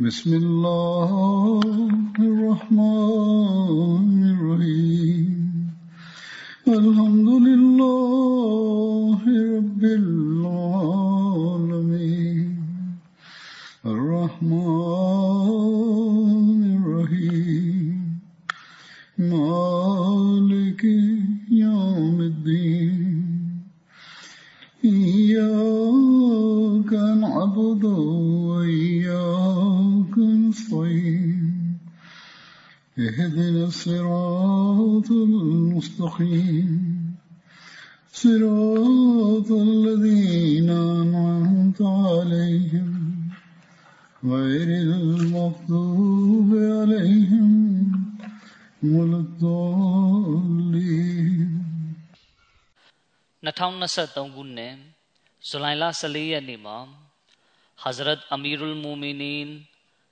بسم الله الرحمن 2023ခုနှစ်ဇူလိုင်လ14ရက်နေ့မှာ Hazrat Amirul Mu'minin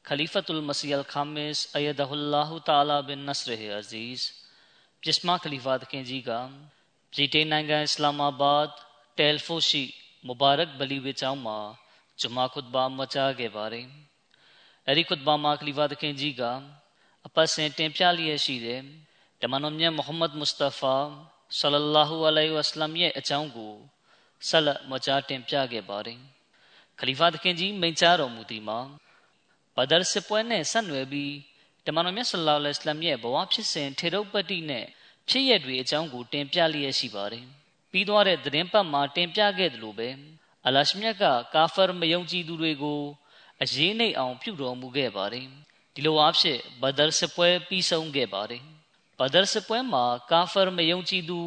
Khalifatul Masih Al-Khamis Ayyadahullahu Ta'ala bin Nasrih Aziz ပြစ်မခလီဖာသခင်ကြီးကပြည်တိုင်နိုင်ငံအစ္စလာမာဘတ်တယ်ဖိုရှိမူဘာရက်ဘလီဝေကျောင်းမှာဂျမာခွတ်ဘာမချခဲ့ပါတယ်။အဲဒီခွတ်ဘာမှာခလီဖာသခင်ကြီးကအပတ်စဉ်တင်ပြလျက်ရှိတဲ့ဓမ္မတော်မြတ်မုဟမ္မဒ်မုစတဖာ ဆလလာဟူအလိုင်ဝါဆလမ်ရဲ့အကြောင်းကိုဆက်လက်မကြားတင်ပြခဲ့ပါတယ်။ခလီဖာသခင်ကြီးမိန့်ကြားတော်မူသည်မှာဘဒရ်စစ်ပွဲနဲ့ဆက်နွယ်ပြီးဓမ္မတော်မြတ်ဆလလာလဟ်အလမ်ရဲ့ဘဝဖြစ်စဉ်ထေရုပ်ပတ္တိနဲ့ဖြစ်ရတွေအကြောင်းကိုတင်ပြလျက်ရှိပါတယ်။ပြီးသွားတဲ့သတင်းပတ်မှာတင်ပြခဲ့သလိုပဲအလရှမြတ်ကကာဖာမယုံကြည်သူတွေကိုအရေးနှိမ်အောင်ပြုတော်မူခဲ့ပါတယ်။ဒီလိုအားဖြင့်ဘဒရ်စစ်ပွဲပြီးဆုံးခဲ့ပါတယ်။ ဘဒရ်စစ်ပွဲမှာကာဖာမယုံကြည်သူ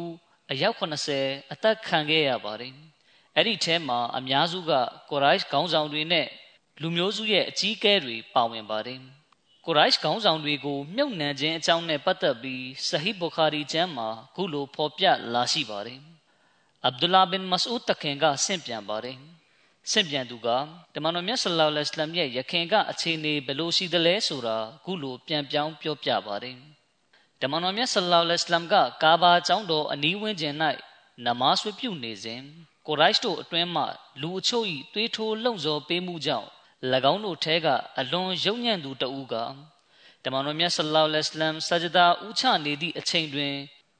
အယောက်80အသက်ခံခဲ့ရပါတယ်။အဲ့ဒီထဲမှာအများစုကကိုရိုက်ခေါင်းဆောင်တွေနဲ့လူမျိုးစုရဲ့အကြီးအကဲတွေပါဝင်ပါတယ်။ကိုရိုက်ခေါင်းဆောင်တွေကိုမြုပ်နှံခြင်းအကြောင်းနဲ့ပတ်သက်ပြီးဆဟီဘူခါရီကျမ်းမှာခုလိုဖော်ပြလာရှိပါတယ်။အဗ်ဒူလာဘင်မဆူဒ်တခင်ကဆင့်ပြန်ပါတယ်။ဆင့်ပြန်သူကတမန်တော်မြတ်ဆလ္လာလဟ်အလိုင်းရဲ့ယခင်ကအခြေအနေဘယ်လိုရှိသလဲဆိုတာခုလိုပြန်ပြောင်းပြောပြပါတယ်။ တမန်တော်မြတ်ဆလ္လာလဟ်အလိုင်းကကာဘာကျောင်းတော်အနီးဝန်းကျင်၌နမတ်ဝပြုနေစဉ်ကိုရိုက်တို့အတွင်းမှလူအချို့၏သွေးထိုးလှုံ့ဆော်ပေးမှုကြောင့်၎င်းတို့ထဲကအလွန်ယုံညံ့သူတဦးကတမန်တော်မြတ်ဆလ္လာလဟ်အလัยဟ်ဆဂျဒါဥချနေသည့်အချိန်တွင်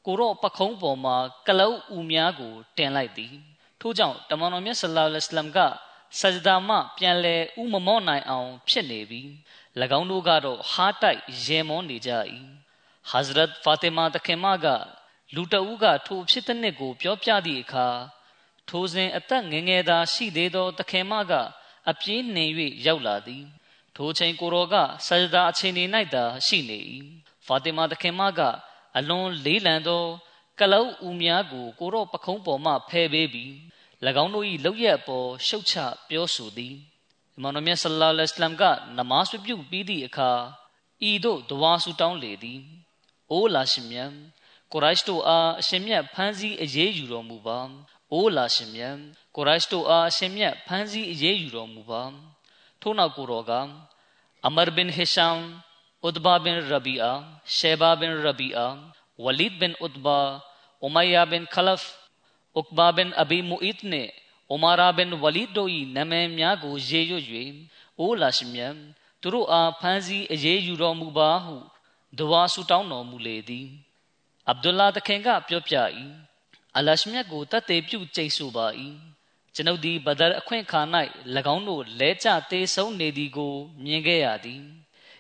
ကိုရော့ပခုံးပေါ်မှကလုတ်ဦးများကိုတင်လိုက်သည်ထို့ကြောင့်တမန်တော်မြတ်ဆလ္လာလဟ်အလัยဟ်ကဆဂျဒါမှပြန်လဲဥမမော့နိုင်အောင်ဖြစ်နေပြီး၎င်းတို့ကတော့ဟားတိုက်ရေမောနေကြ၏ ဟဇရတ်ဖာတီမာတခင်မကလူတဦးကထိုဖြစ်တဲ့နှစ်ကို ပြောပြသည့်အခါထိုစဉ်အသက်ငယ်ငယ်သာရှိသေးသောတခင်မကအပြေးနှင်၍ရောက်လာသည် ထိုချိန်ကိုရောကဆဂျဒါအချိန်၌သာရှိနေ၏ဖာတီမာတခင်မကအလွန်လေးလံသောကလောက်ဦးများကိုကိုရောပခုံးပေါ်မှဖယ်ပေးပြီး၎င်းတို့၏လောက်ရအပေါ်ရှုတ်ချပြောဆိုသည်အမန်တော်မြတ်ဆလ္လာလဟ်အလัยဟ်ကနမတ်ပြုပြီးသည့်အခါဤသို့ဒဝါဆူတောင်းလေသည် အိုလာရှင်မြတ်ကိုရိုက်တို့အားအရှင်မြတ်ဖမ်းဆီးအရေးယူတော်မူပါအိုလာရှင်မြတ်ကိုရိုက်တို့အားအရှင်မြတ်ဖမ်းဆီးအရေးယူတော်မူပါထို့နောက်ကိုရောကအမရ်ဘင်ဟီရှမ်ဥဒဘာဘင်ရဘီအာရှေဘာဘင်ရဘီအာဝလီဒ်ဘင်ဥဒဘာဥမိုင်ယာဘင်ခလဖ်ဥကဘာဘင်အဘီမူအစ်နှင့်ဥမာရာဘင်ဝလီဒ်တို့၏နာမည်များကိုရေရွတ်၍အိုလာရှင်မြတ်သူတို့အားဖမ်းဆီးအရေးယူတော်မူပါဟု ဒဝါဆူတောင်းတော်မူလေသည်အဗ်ဒူလာတခင်ကပြောပြ၏အလရှမြတ်ကိုတတ်သေးပြုကျိတ်ဆိုပါ၏ကျွန်ုပ်သည်ဘဒရ်အခွင့်ခါ၌၎င်းတို့လဲကျသေးဆုံးနေသည်ကိုမြင်ခဲ့ရသည်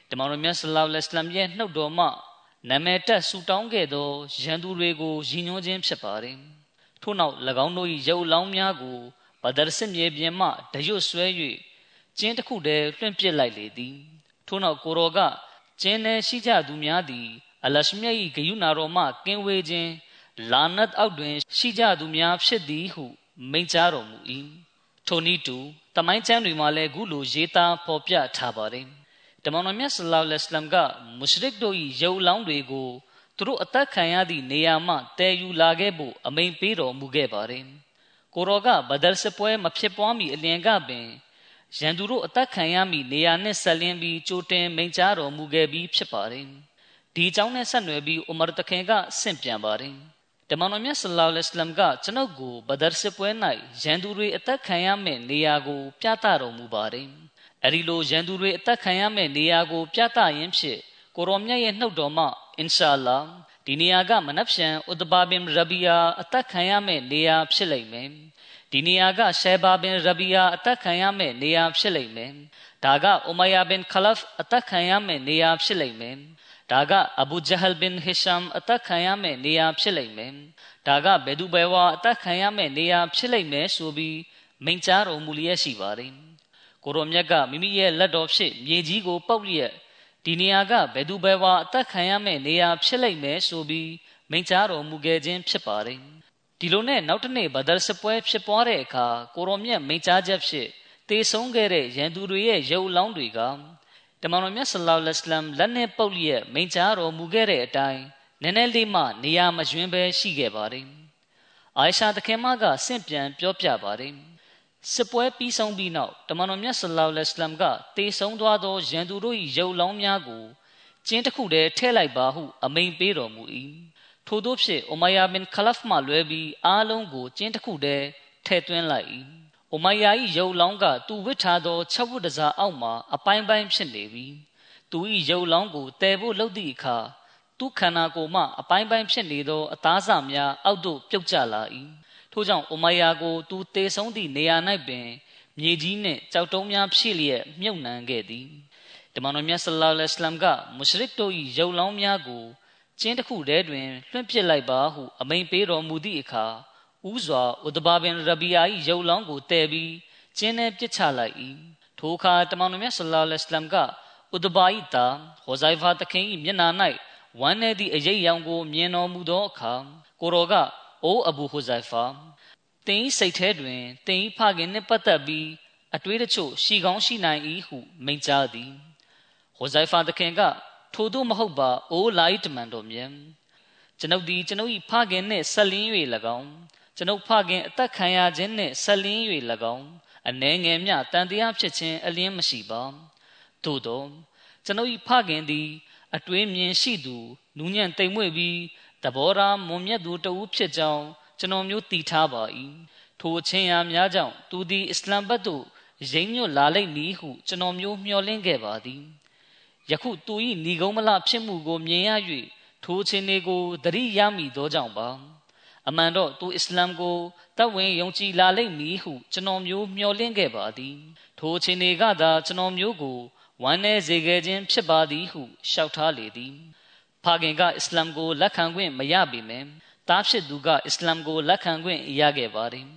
တမန်တော်မြတ်ဆလောလ္လဟ်အလัยဟ်ရဲ့နှုတ်တော်မှနာမည်တက်ဆူတောင်းခဲ့သောရန်သူတွေကိုရည်ညွှန်းခြင်းဖြစ်ပါတယ်ထို့နောက်၎င်းတို့၏ရုပ်လောင်းများကိုဘဒရ်စစ်မြေပြင်မှတရွတ်ဆွဲ၍ကျင်းတစ်ခုတည်းလွှင့်ပစ်လိုက်လေသည်ထို့နောက်ကိုရောက ကျင်းထဲရှိကြသူများသည် အလရှမြတ်၏ဂယုဏတော်မှကင်းဝေးခြင်းလာနတ်အောက်တွင် ရှိကြသူများဖြစ်သည်ဟုမိန့်ကြားတော်မူ၏ထိုနည်းတူတမိုင်းကျမ်းတွေမှာလည်းခုလိုရေးသားဖော်ပြထားပါတယ်တမန်တော်မြတ်ဆလ္လာလဟ်အလัยဟ်ကမုရှရစ်တို့၏ယုံလောင်းတွေကိုသူတို့အသက်ခံရသည့်နေရာမှတည်ယူလာခဲ့ဖို့အမိန်ပေးတော်မူခဲ့ပါတယ်ကိုရောကဘဒလ်စပွဲမဖြစ်ပွားမီအလျင်ကပင် ရန်သူတို့အသက်ခံရမည့်နေရာနှင့်ဆက်လင်းပြီးကြိုတင်မိန့်ကြားတော်မူခဲ့ပြီးဖြစ်ပါတယ်ဒီအကြောင်းနဲ့ဆက်နွယ်ပြီးဥမာတခင်ကဆင့်ပြန်ပါတယ်တမန်တော်မြတ်ဆလ္လာလဟ်အလัยဟ်ကကျွန်ုပ်ကိုဘဒရ်စစ်ပွဲ၌ရန်သူတွေအသက်ခံရမယ့်နေရာကို ပြသတော်မူပါတယ်။အဲဒီလိုရန်သူတွေအသက်ခံရမယ့်နေရာကို ပြသရင်းဖြင့်ကိုရောမြတ်ရဲ့နှုတ်တော်မှအင်ရှာလာဒီနေရာကမနက်ဖြန်ဥဒဘာဘင်ရဘီယာအသက်ခံရမယ့်နေရာဖြစ်လိမ့်မယ်။ ဒီနေရာကရှဲဘာဘင်ရဘီယာအသက်ခံရမယ့်နေရာဖြစ်လိမ့်မယ်။ဒါကအိုမယာဘင်ခလဖ်အသက်ခံရမယ့်နေရာဖြစ်လိမ့်မယ်။ဒါကအဘူဂျဟလ်ဘင်ဟီရှမ်အသက်ခံရမယ့်နေရာဖြစ်လိမ့်မယ်ဒါကဘယ်သူဘယ်ဝါအသက်ခံရမယ့်နေရာဖြစ်လိမ့်မယ်ဆိုပြီးမိန့်ကြားတော်မူလျက်ရှိပါတယ်ကိုရောမြတ်ကမိမိရဲ့လက်တော်ဖြင့်မြေကြီးကိုပုတ်လျက်ဒီနေရာကဘယ်သူဘယ်ဝါအသက်ခံရမယ့်နေရာဖြစ်လိမ့်မယ်ဆိုပြီးမိန့်ကြားတော်မူခဲ့ခြင်းဖြစ်ပါတယ် ဒီလိုနဲ့နောက်တစ်နေ့ဘဒရ်စပွဲဖြစ်ပွားတဲ့အခါကိုရောမြတ်မိန့်ကြားချက်ဖြင့်တေဆုံးခဲ့တဲ့ရန်သူတွေရဲ့ရုပ်လောင်းတွေကတမန်တော်မြတ်ဆလောလ္လဟ်အလัยဟ်လက်နဲ့ပုတ်လျက်မိန့်ကြားတော်မူခဲ့တဲ့အတိုင်းနည်းနည်းလေးမှနေရာမရွှင်ပဲရှိခဲ့ပါတယ်။အာရှာသခင်မကဆင့်ပြန်ပြောပြပါတယ်။စစ်ပွဲပြီးဆုံးပြီးနောက်တမန်တော်မြတ်ဆလောလ္လဟ်အလัยဟ်ကတေဆုံးသွားသောရန်သူတို့၏ရုပ်လောင်းများကိုကျင်းတစ်ခုတည်းထည့်လိုက်ပါဟုအမိန်ပေးတော်မူ၏။ ထို့သောဖြင့်အိုမယာဘင်ခလဖ်မှလွဲပြီးအားလုံးကိုကျင်းတစ်ခုတည်းထည့်သွင်းလိုက်၏။။အိုမိုင်ယာ၏ရုပ်လောင်းကသူဝစ်ထားသောချက်ဝတ်တစားအောက်မှာအပိုင်းပိုင်းဖြစ်နေပြီ။သူ၏ရုပ်လောင်းကိုတည်ဖို့လုပ်သည့်အခါသူခန္ဓာကိုယ်မှအပိုင်းပိုင်းဖြစ်နေသောအသားစာများအောက်သို့ပြုတ်ကျလာ၏။ထို့ကြောင့်အိုမိုင်ယာကိုသူတေဆုံးသည့်နေရာ၌ပင်မြေကြီးနှင့်ကြောက်တုံးများဖြည့်လျက်မြုပ်နှံခဲ့သည်။တမန်တော်မြတ်ဆလ္လာလဟ်အလัยဟ်ကမုရှရစ်တို့၏ရုပ်လောင်းများကို ကျင်းတစ်ခုတည်းတွင်လွှင့်ပစ်လိုက်ပါဟု အမိန်ပေးတော်မူသည့်အခါဥစွာဥဒဘာဘင်ရဘီယာ၏ရုပ်လောင်းကိုတည်ပြီးကျင်းနဲ့ပြစ်ချလိုက်၏ထိုအခါတမန်တော်မြတ်ဆလ္လာလဟ်အလัยဟ်ကဥဒဘာ၏တာဟောဇိုင်ဖာတခင်၏မျက်နှာ၌ဝမ်းနေသည့်အရေးရောင်ကိုမြင်တော်မူသောအခါကိုရောကအိုးအဘူဟူဇိုင်ဖာတင်းစိတ်ထဲတွင်တင်းဖခင်နှင့်ပတ်သက်ပြီးအတွေးတချို့ရှီကောင်းရှိနိုင်၏ဟုမိန့်ကြားသည်ဟိုဇိုင်ဖာတခင်က ထို့သို့မဟုတ်ပါအိုးလာ၏တမန်တော်မြတ်ကျွန်ုပ်သည်ကျွန်ုပ်၏ဖခင်နှင့်ဆက်လင်း၍၎င်းကျွန်ုပ်ဖခင်အသက်ခံရခြင်းနှင့်ဆက်လင်း၍၎င်းအနှဲငယ်မျှတန်တရားဖြစ်ခြင်းအလင်းမရှိပါသို့သောကျွန်ုပ်၏ဖခင်သည် အတွင်းမြင်ရှိသူနူးညံ့တိမ်မွေ့ပြီးတဘောရာမွန်မြတ်သူတဦးဖြစ်ကြောင်းကျွန်တော်မျိုးတည်ထားပါ၏ထိုအချင်းအားများကြောင့်သူသည်အစ္စလမ်ဘတ်သို့ရိမ့်ညွတ်လာလိမ့်မည်ဟုကျွန်တော်မျိုးမျှော်လင့်ခဲ့ပါသည် ယခုသူ၏ဏီကုံးမလဖြစ်မှုကိုမြင်ရ၍ထိုအချင်းတွေကိုသတိရမိသောကြောင့်ပါအမှန်တော့သူအစ္စလာမ်ကိုတပ်ဝင်ယုံကြည်လာလိမ့်မည်ဟုကျွန်တော်မျိုးမျှော်လင့်ခဲ့ပါသည်ထိုအချိန်တွေကသာကျွန်တော်မျိုးကိုဝမ်းနည်းစေခဲ့ခြင်းဖြစ်ပါသည်ဟုရှောက်ထားလေသည်ဖခင်ကအစ္စလာမ်ကိုလက်ခံခွင့်မရပေမယ့်တားဖြစ်သူကအစ္စလာမ်ကိုလက်ခံခွင့်ရခဲ့ပါသည်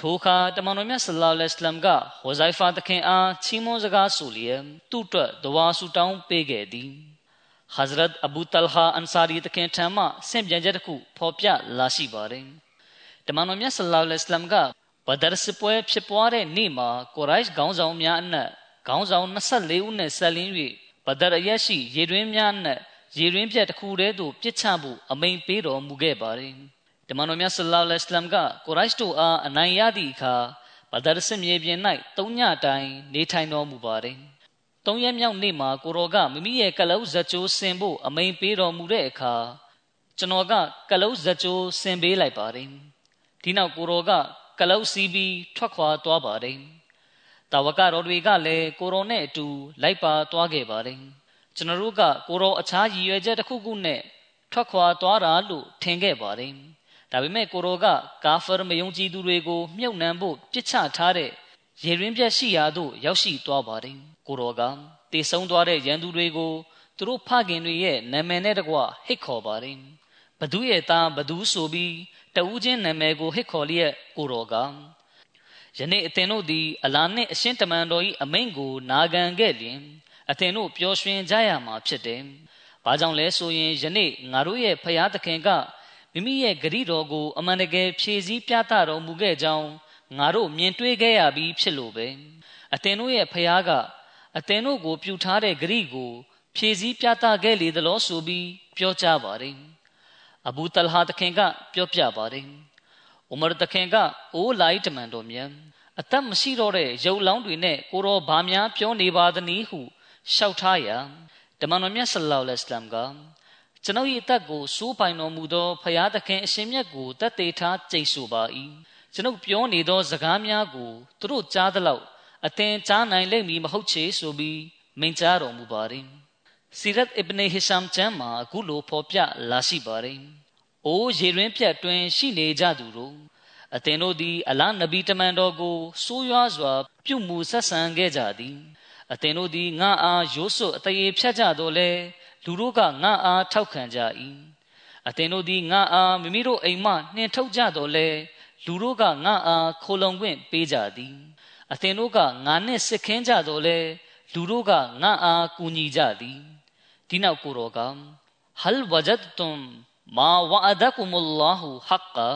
ထိုအခါတမန်တော်မြတ်ဆလ္လာလဟ်အလัยဟ်ကဟောဇိုင်ဖာတခင်အားချီးမွမ်းစကားဆိုလျက်သူ့အတွက်ဒဝါဆူတောင်းပေးခဲ့သည် Hazrat Abu Talha Ansari တခင်ထံမှဆင့်ပြန်ချက်တစ်ခုဖော်ပြလာရှိပါတယ်။တမန်တော်မြတ်ဆလ္လာလဟ်အလัยဟ်ကဘဒရ်စပွဲဖြစ်ပွားတဲ့နေ့မှာကိုရိုက်ခေါင်းဆောင်များအနက်ခေါင်းဆောင်24ဦးနဲ့ဆက်လင်း၍ဘဒရ်အရရှိရေတွင်းများအနက်ရေတွင်းပြက်တစ်ခုတည်းသို့ပြစ်ချဖို့အမိန်ပေးတော်မူခဲ့ပါတယ်။ တမန်တော်မြတ်ဆလ္လာလဟ်အလัยဟ်ကကိုရိုက်တို့အားအနိုင်ရသည့်အခါဘဒရ်စစ်မြေပြင်၌သုံးညတိုင်နေထိုင်တော်မူပါတယ်။သုံးရက်မြောက်နေ့မှာကိုရောကမိမိရဲ့ကလုတ်ဇကြိုးဆင်ဖို့အမိန်ပေးတော်မူတဲ့အခါကျွန်တော်ကကလုတ်ဇကြိုးဆင်ပေးလိုက်ပါတယ်ဒီနောက်ကိုရောကကလုတ်စီးပြီးထွက်ခွာသွားပါတယ်တာဝကတော်တွေကလည်းကိုရောနဲ့အတူလိုက်ပါသွားခဲ့ပါတယ်ကျွန်တော်တို့ကကိုရောအခြားရည်ရွယ်ချက်တစ်ခုခုနဲ့ထွက်ခွာသွားတာလို့ထင်ခဲ့ပါတယ် ဒါပေမဲ့ကိုရောကကာဖာမယုံကြည်သူတွေကိုမြုပ်နှံဖို့ပြစ်ချထားတဲ့ရေရင်းပြက်ရှိရာသို့ရောက်ရှိသွားပါတယ်ကိုတော်ကတည်ဆုံးသွားတဲ့ရန်သူတွေကိုသူတို့ဖခင်တွေရဲ့နာမည်နဲ့တကွဟစ်ခေါ်ပါတယ်ဘသူရဲ့သားဘသူဆိုပြီးတဦးချင်းနာမည်ကိုဟစ်ခေါ်လျက်ကိုတော်ကယနေ့အသင်တို့သည်အလာနှင့်အရှင်တမန်တော်၏အမိန့်ကိုနာခံခဲ့လျင်အသင်တို့ပျော်ရွှင်ကြရမှာဖြစ်တယ်။ဘာကြောင့်လဲဆိုရင်ယနေ့ငါတို့ရဲ့ဖရာသခင်က မိမိရဲ့ဂရိတော်ကိုအမှန်တကယ်ဖြည့်ဆည်းပြသတော်မူခဲ့ကြောင်းငါတို့မြင်တွေ့ခဲ့ရပြီးဖြစ်လို့ပဲအသင်တို့ရဲ့ဖျားကအသင်တို့ကို ပြုထားတဲ့ဂရိကိုဖြည့်စည်းပြသခဲ့လေသလိုဆိုပြီးပြောကြပါတယ်အဘူတလဟာတခင်က ပြောပြပါတယ်ဥမရတခင်ကအိုးလိုက်တမန်တော်မြတ်အသက်မရှိတော့တဲ့ရုပ်လောင်းတွေနဲ့ကိုရောဘာများပြောနေပါသနည်းဟုလျှောက်ထားရာတမန်တော်မြတ်ဆလ္လာလဟ်အလัยဟ်က ကျွန်ုပ်၏အသက်ကိုစိုးပိုင်တော်မူသောဖရာသခင်အရှင်မြတ်ကိုတတ်သေးထားကြိတ်ဆိုပါ၏ကျွန်ုပ်ပြောနေသောစကားများကိုသူတို့ကြားသလောက်အသင်ကြားနိုင်လိမ့်မည်မဟုတ်ချေဆိုပြီးမိန့်ကြားတော်မူပါတယ်စီရတ်အစ်ဘ်နေဟီရှမ်ချမ်းမှာအခုလိုဖော်ပြလာရှိပါတယ်အိုးရေရင်းပြတ်တွင်ရှိနေကြသူတို့အသင်တို့သည်အလားနဗီတမန်တော်ကိုဆိုးရွားစွာ ပြုမှုဆက်ဆံခဲ့ကြသည်အသင်တို့သည်ငါအားရိုးစွတ်အသေးဖြတ်ကြတော့လေ လူတို့ကငါအားထောက်ခံကြ၏အသင်တို့သည်ငါအားမိမိတို့အိမ်မှနှင်ထုတ်ကြတော့လေလူတို့ကငါအားခိုလုံခွင့်ပေးကြသည်အသင်တို့ကငါနှင့်စစ်ခင်းကြတော့လေလူတို့ကငါအားကူညီကြသည်ဒီနောက်ကိုရောကဟလ်ဝဂျဒ်တုမ်မာဝအဒကုမလ္လာဟူဟက္ကာ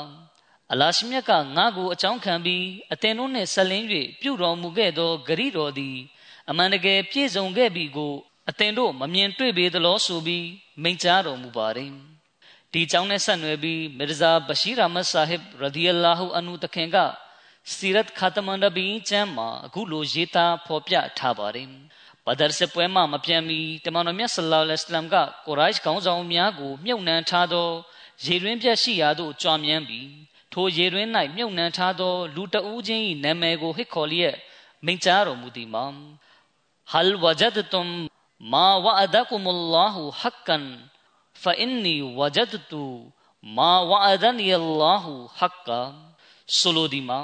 အလာရှိမြတ်ကငါကိုအကြောင်းခံပြီးအသင်တို့နှင့်ဆက်လင်း၍ပြုတော်မူခဲ့သောဂရိတော်သည် အမှန်တကယ်ပြည့်စုံခဲ့ပြီကို အသင်တို့မမြင်တွေ့ပေသလိုဆိုပြီးမိန့်ကြားတော်မူပါတယ်ဒီကြောင့်နဲ့ဆက်နွယ်ပြီးမီရဇာဘရှိရာမတ်ဆာဟစ်ရဒီအလာဟူအန်နူတခင်ကစီရတ်ခါတမန်နဘီကျမ်းမှာအခုလိုရေးသားဖော်ပြထားပါတယ်ဘဒရ်စပွဲမှာမပြန်မီတမန်တော်မြတ်ဆလ္လာလဟ်အလัยဟ်ကကိုရိုက်ခေါင်းဆောင်များကိုမြုပ်နှံထားသောရေရင်းပြက်ရှိရာသို့ကြွမြန်းပြီးထိုရေရင်း၌မြုပ်နှံထားသော လူတဦးချင်း၏နာမည်ကိုဟစ်ခေါ်လျက်မိန့်ကြားတော်မူသည်မှာဟလ်ဝဂျဒ်တုမ် မာဝအဒကုမလ္လာဟူဟက္ကန်ဖအင်နီဝဂျဒ်တူမာဝအဒနီအလ္လာဟူဟက္ကာဆိုလိုဒီမှာ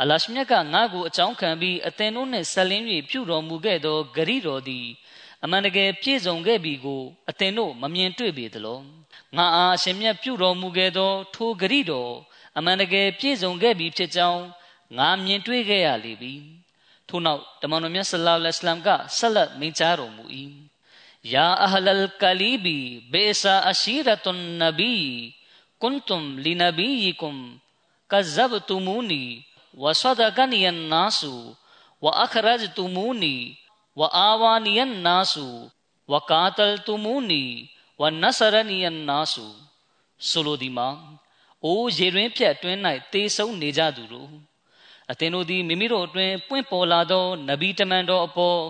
အလရှမြတ်ကငါ့ကိုအကြောင်းခံပြီးအသင်တို့နှင့်ဆက်လင်း၍ပြုတော်မူခဲ့သောဂရိတော်သည်အမှန်တကယ်ပြည့်စုံခဲ့ပြီကိုအသင်တို့မမြင်တွေ့ပေသလောငါအားအရှင်မြတ်ပြုတော်မူခဲ့သော ထိုဂရိတော်အမှန်တကယ်ပြည့်စုံခဲ့ပြီဖြစ်ကြောင်းငါမြင်တွေ့ခဲ့ရလေပြီ ထို့နောက်တမန်တော်မြတ်ဆလ္လာလဟ်အလัยဟ်ကဆက်လက်မိန့်ကြားတော်မူ၏ယာအဟလလ်ကလီဘီဘေဆာအရှိရတ်န်နဘီကွန်တုမ်လီနဘီယီကွမ်ကဇဘတူမူနီဝဆဒကနီယန်နာဆူဝအခရဂျတူမူနီဝအာဝါနီယန်နာဆူဝကာတလ်တူမူနီဝနဆရနီယန်နာဆူဆိုလိုဒီမှာအိုးရေရင်းဖြတ်အတွင်း၌တေဆုံးနေကြသူတို့ အသင်တို့သည်မိမိတို့အတွင်းပွင့်ပေါ်လာသောနဗီတမန်တော်အပေါ်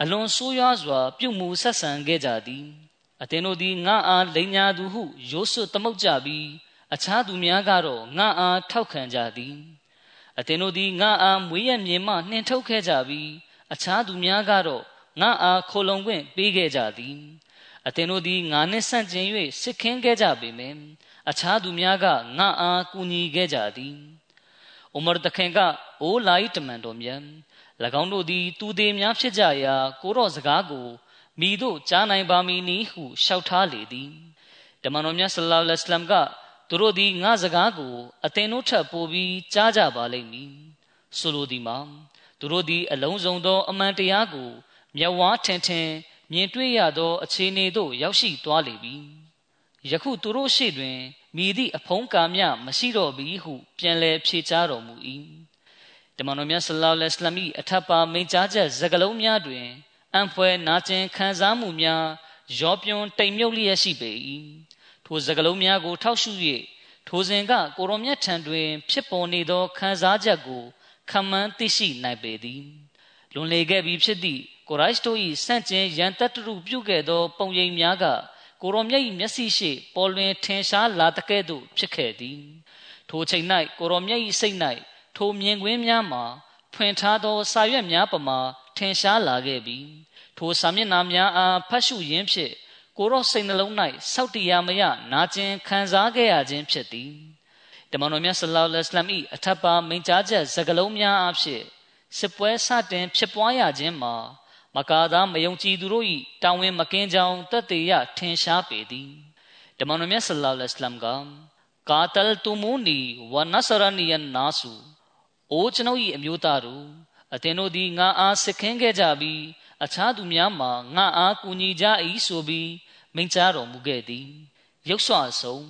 အလွန်ဆိုးရွားစွာ ပြုမှုဆက်ဆံခဲ့ကြသည်အသင်တို့သည်ငါအားလိန်ညာသူဟုရိုးစွသမုတ်ကြပြီးအခြားသူများကတော့ငါအားထောက်ခံကြသည်အသင်တို့သည်ငါအားမွေးရမြေမှနှင်ထုတ်ခဲ့ကြပြီးအခြားသူများကတော့ငါအားခိုလုံခွင့်ပေးခဲ့ကြသည်အသင်တို့သည်ငါနှင့်ဆန့်ကျင်၍စစ်ခင်းခဲ့ကြပေမယ့်အခြားသူများကငါအားကူညီခဲ့ကြသည် ဥမရတခင်ကအိုလာဤတမန်တော်မြတ်၎င်းတို့သည်သူသေးများဖြစ်ကြရာ ကိုရော့စကားကိုမိတို့ကြားနိုင်ပါမည်နည်းဟုလျှောက်ထားလေသည်တမန်တော်မြတ်ဆလ္လာလဟ်အလัยဟ်ကသူတို့သည်ငါစကားကိုအသင်တို့ထပ်ပို့ပြီးကြားကြပါလိမ့်မည်ဆိုလိုသည်မှာသူတို့သည်အလုံးစုံသောအမှန်တရားကိုမျက်ဝါးထင်ထင်မြင်တွေ့ရသောအခြေအနေသို့ရောက်ရှိသွားလေပြီယခုသူတို့ရှိတွင် မိသည့်အဖုံးကာမြမရှိတော့ပြီဟု ပြန်လည်ဖြေကြားတော်မူ၏တမန်တော်မြတ်ဆလ္လာလဟ်အလัยဟ်အထပ်ပါမိန့်ကြားချက်စကားလုံးများတွင်အံဖွဲနာကျင်ခံစားမှုများရောပြွန်တိမ်မြုပ်လျက်ရှိပေ၏ထိုစကားလုံးများကိုထောက်ရှု၍ထိုစဉ်ကကိုရောမြတ်ထံတွင် ဖြစ်ပေါ်နေသောခံစားချက်ကိုခံမှန်းသိရှိနိုင်ပေသည်လွန်လေခဲ့ပြီးဖြစ်သည့်ကိုရိုက်စတို၏စန့်ကျင်ရန်တတ္တရုပြုခဲ့သော ပုံရိပ်များက ကိုရောမြတ်၏မျက်စိရှိပေါ်လွင်ထင်ရှားလာတကဲ့သို့ဖြစ်ခဲ့သည် ထိုချိန်၌ကိုရောမြတ်၏စိတ်၌ထိုမြင်ကွင်းများမှာဖွင့်ထားသောစာရွက်များပမာထင်ရှားလာခဲ့ပြီးထိုစာမျက်နှာများအားဖတ်ရှုရင်းဖြင့်ကိုရောစိတ်နှလုံး၌စောက်တရားမရနာကျင်ခံစားခဲ့ရခြင်းဖြစ်သည်တမန်တော်မြတ်ဆလောလ္လဟ်အလိုင်း၏အထက်ပါမိန့်ကြားချက်စကားလုံးများအဖြစ်စစ်ပွဲစတင်ဖြစ်ပွားရခြင်းမှာ မကာသားမယုံကြည်သူတို့၏တာဝန်မကင်းကြောင်းတတ်သေးရထင်ရှားပေသည်တမန်တော်မြတ်ဆလောလ္လဟ်အလိုင်းကကာတလ်တူမူနီဝနဆရနီယန်နာဆူအိုကျွန်ုပ်၏အမျိုးသားတို့အသင်တို့သည်ငါအားစစ်ခင်းခဲ့ကြပြီးအခြားသူများမှာငါအားကူညီကြ၏ဆိုပြီးမိန့်ကြားတော်မူခဲ့သည်ရုပ်ဆွအဆုံး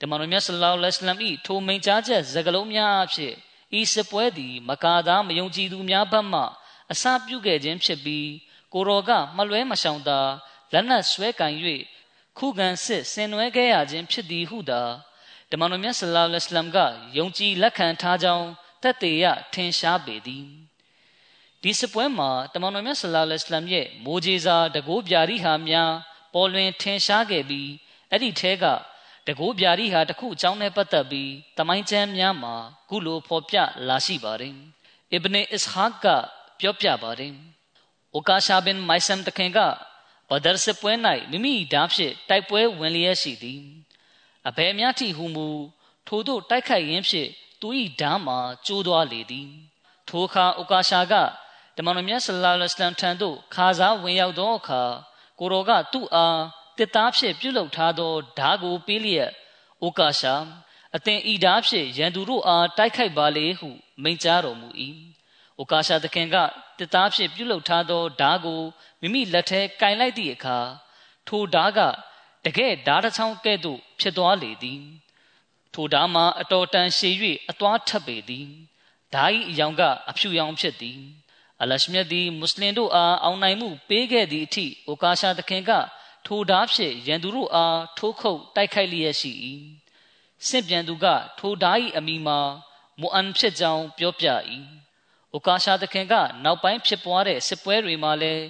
တမန်တော်မြတ်ဆလောလ္လဟ်အလัยဟ်ဤထိုမိန့်ကြားချက်စကားလုံးများအဖြစ်ဤစပွဲသည် မကာသားမယုံကြည်သူများဘက်မှ အစပြုခဲ့ခြင်းဖြစ်ပြီးကိုရောကမလွဲမရှောင်သာလက်နက်ဆွဲကင်၍ခုခံစစ်ဆင်နွှဲခဲ့ရခြင်းဖြစ်သည်ဟုသာတမန်တော်မြတ်ဆလ္လာလဟ်အလัยဟ်ကယုံကြည်လက်ခံထားကြောင်းသက်သေရထင်ရှားပေသည်ဒီစပွဲမှာတမန်တော်မြတ်ဆလ္လာလဟ်အလัยဟ်ရဲ့မိုးကြီးစာတကိုးပြာရီဟာများပေါ်လွင်ထင်ရှားခဲ့ပြီးအဲ့ဒီထဲကတကိုးပြာရီဟာတခုအကြောင်းနဲ့ပတ်သက်ပြီးတမိုင်းကျမ်းများမှာကုလိုဖော်ပြလာရှိပါတယ်အစ်ဘနေအစ်ဟာက ပြောပြပါတယ်။အိုကာရှာဘင်မိုင်ဆမ်တခင်ကဘဒရ်စပွဲ၌မိမိဓာဖြင့်တိုက်ပွဲဝင်လျက်ရှိသည်။အဘယ်များထိဟုမူထိုတို့တိုက်ခိုက်ရင်းဖြင့်သူ၏ဓာမှာကျိုးသွားလေသည်။ထိုအခါအိုကာရှာကတမန်တော်မြတ်ဆလ္လာလဟ်အလัยဟ်ထံသို့ခါစားဝင်ရောက်သောအခါကိုရောကသူ့အားတစ်သားဖြင့်ပြုလုပ်ထားသောဓာကိုပေးလျက်အိုကာရှာအသင်ဤဓာဖြင့်ရန်သူတို့အားတိုက်ခိုက်ပါလေဟုမိန့်ကြားတော်မူ၏။ အိုကာရှာသခင်ကတစ်သားဖြင့်ပြုလုပ်ထားသောဓာကိုမိမိလက်ထဲကင်လိုက်သည့်အခါထိုဓာကတကယ်ဓာတစ်ချောင်းကဲ့သို့ဖြစ်သွားလေသည်။ထိုဓာမှာအတော်တန်ရှည်၍အသွားထပ်ပေသည်။ဓာ၏အယောင်ကအဖြူရောင်ဖြစ်သည်။အလရှမြတ်သည်မွတ်စလင်တို့အားအောင်နိုင်မှုပေးခဲ့သည့်အထိအိုကာရှာသခင်ကထိုဓာဖြင့်ရန်သူတို့အားထိုးခုတ်တိုက်ခိုက်လျက်ရှိ၏။ဆင့်ပြန်သူကထိုဓာ၏အမိမှာမွအန်ဖြစ်ကြောင်းပြောပြ၏။ အိုကာရှာသခင်ကနောက်ပိုင်းဖြစ်ပွားတဲ့စစ်ပွဲတွေမှာလည်း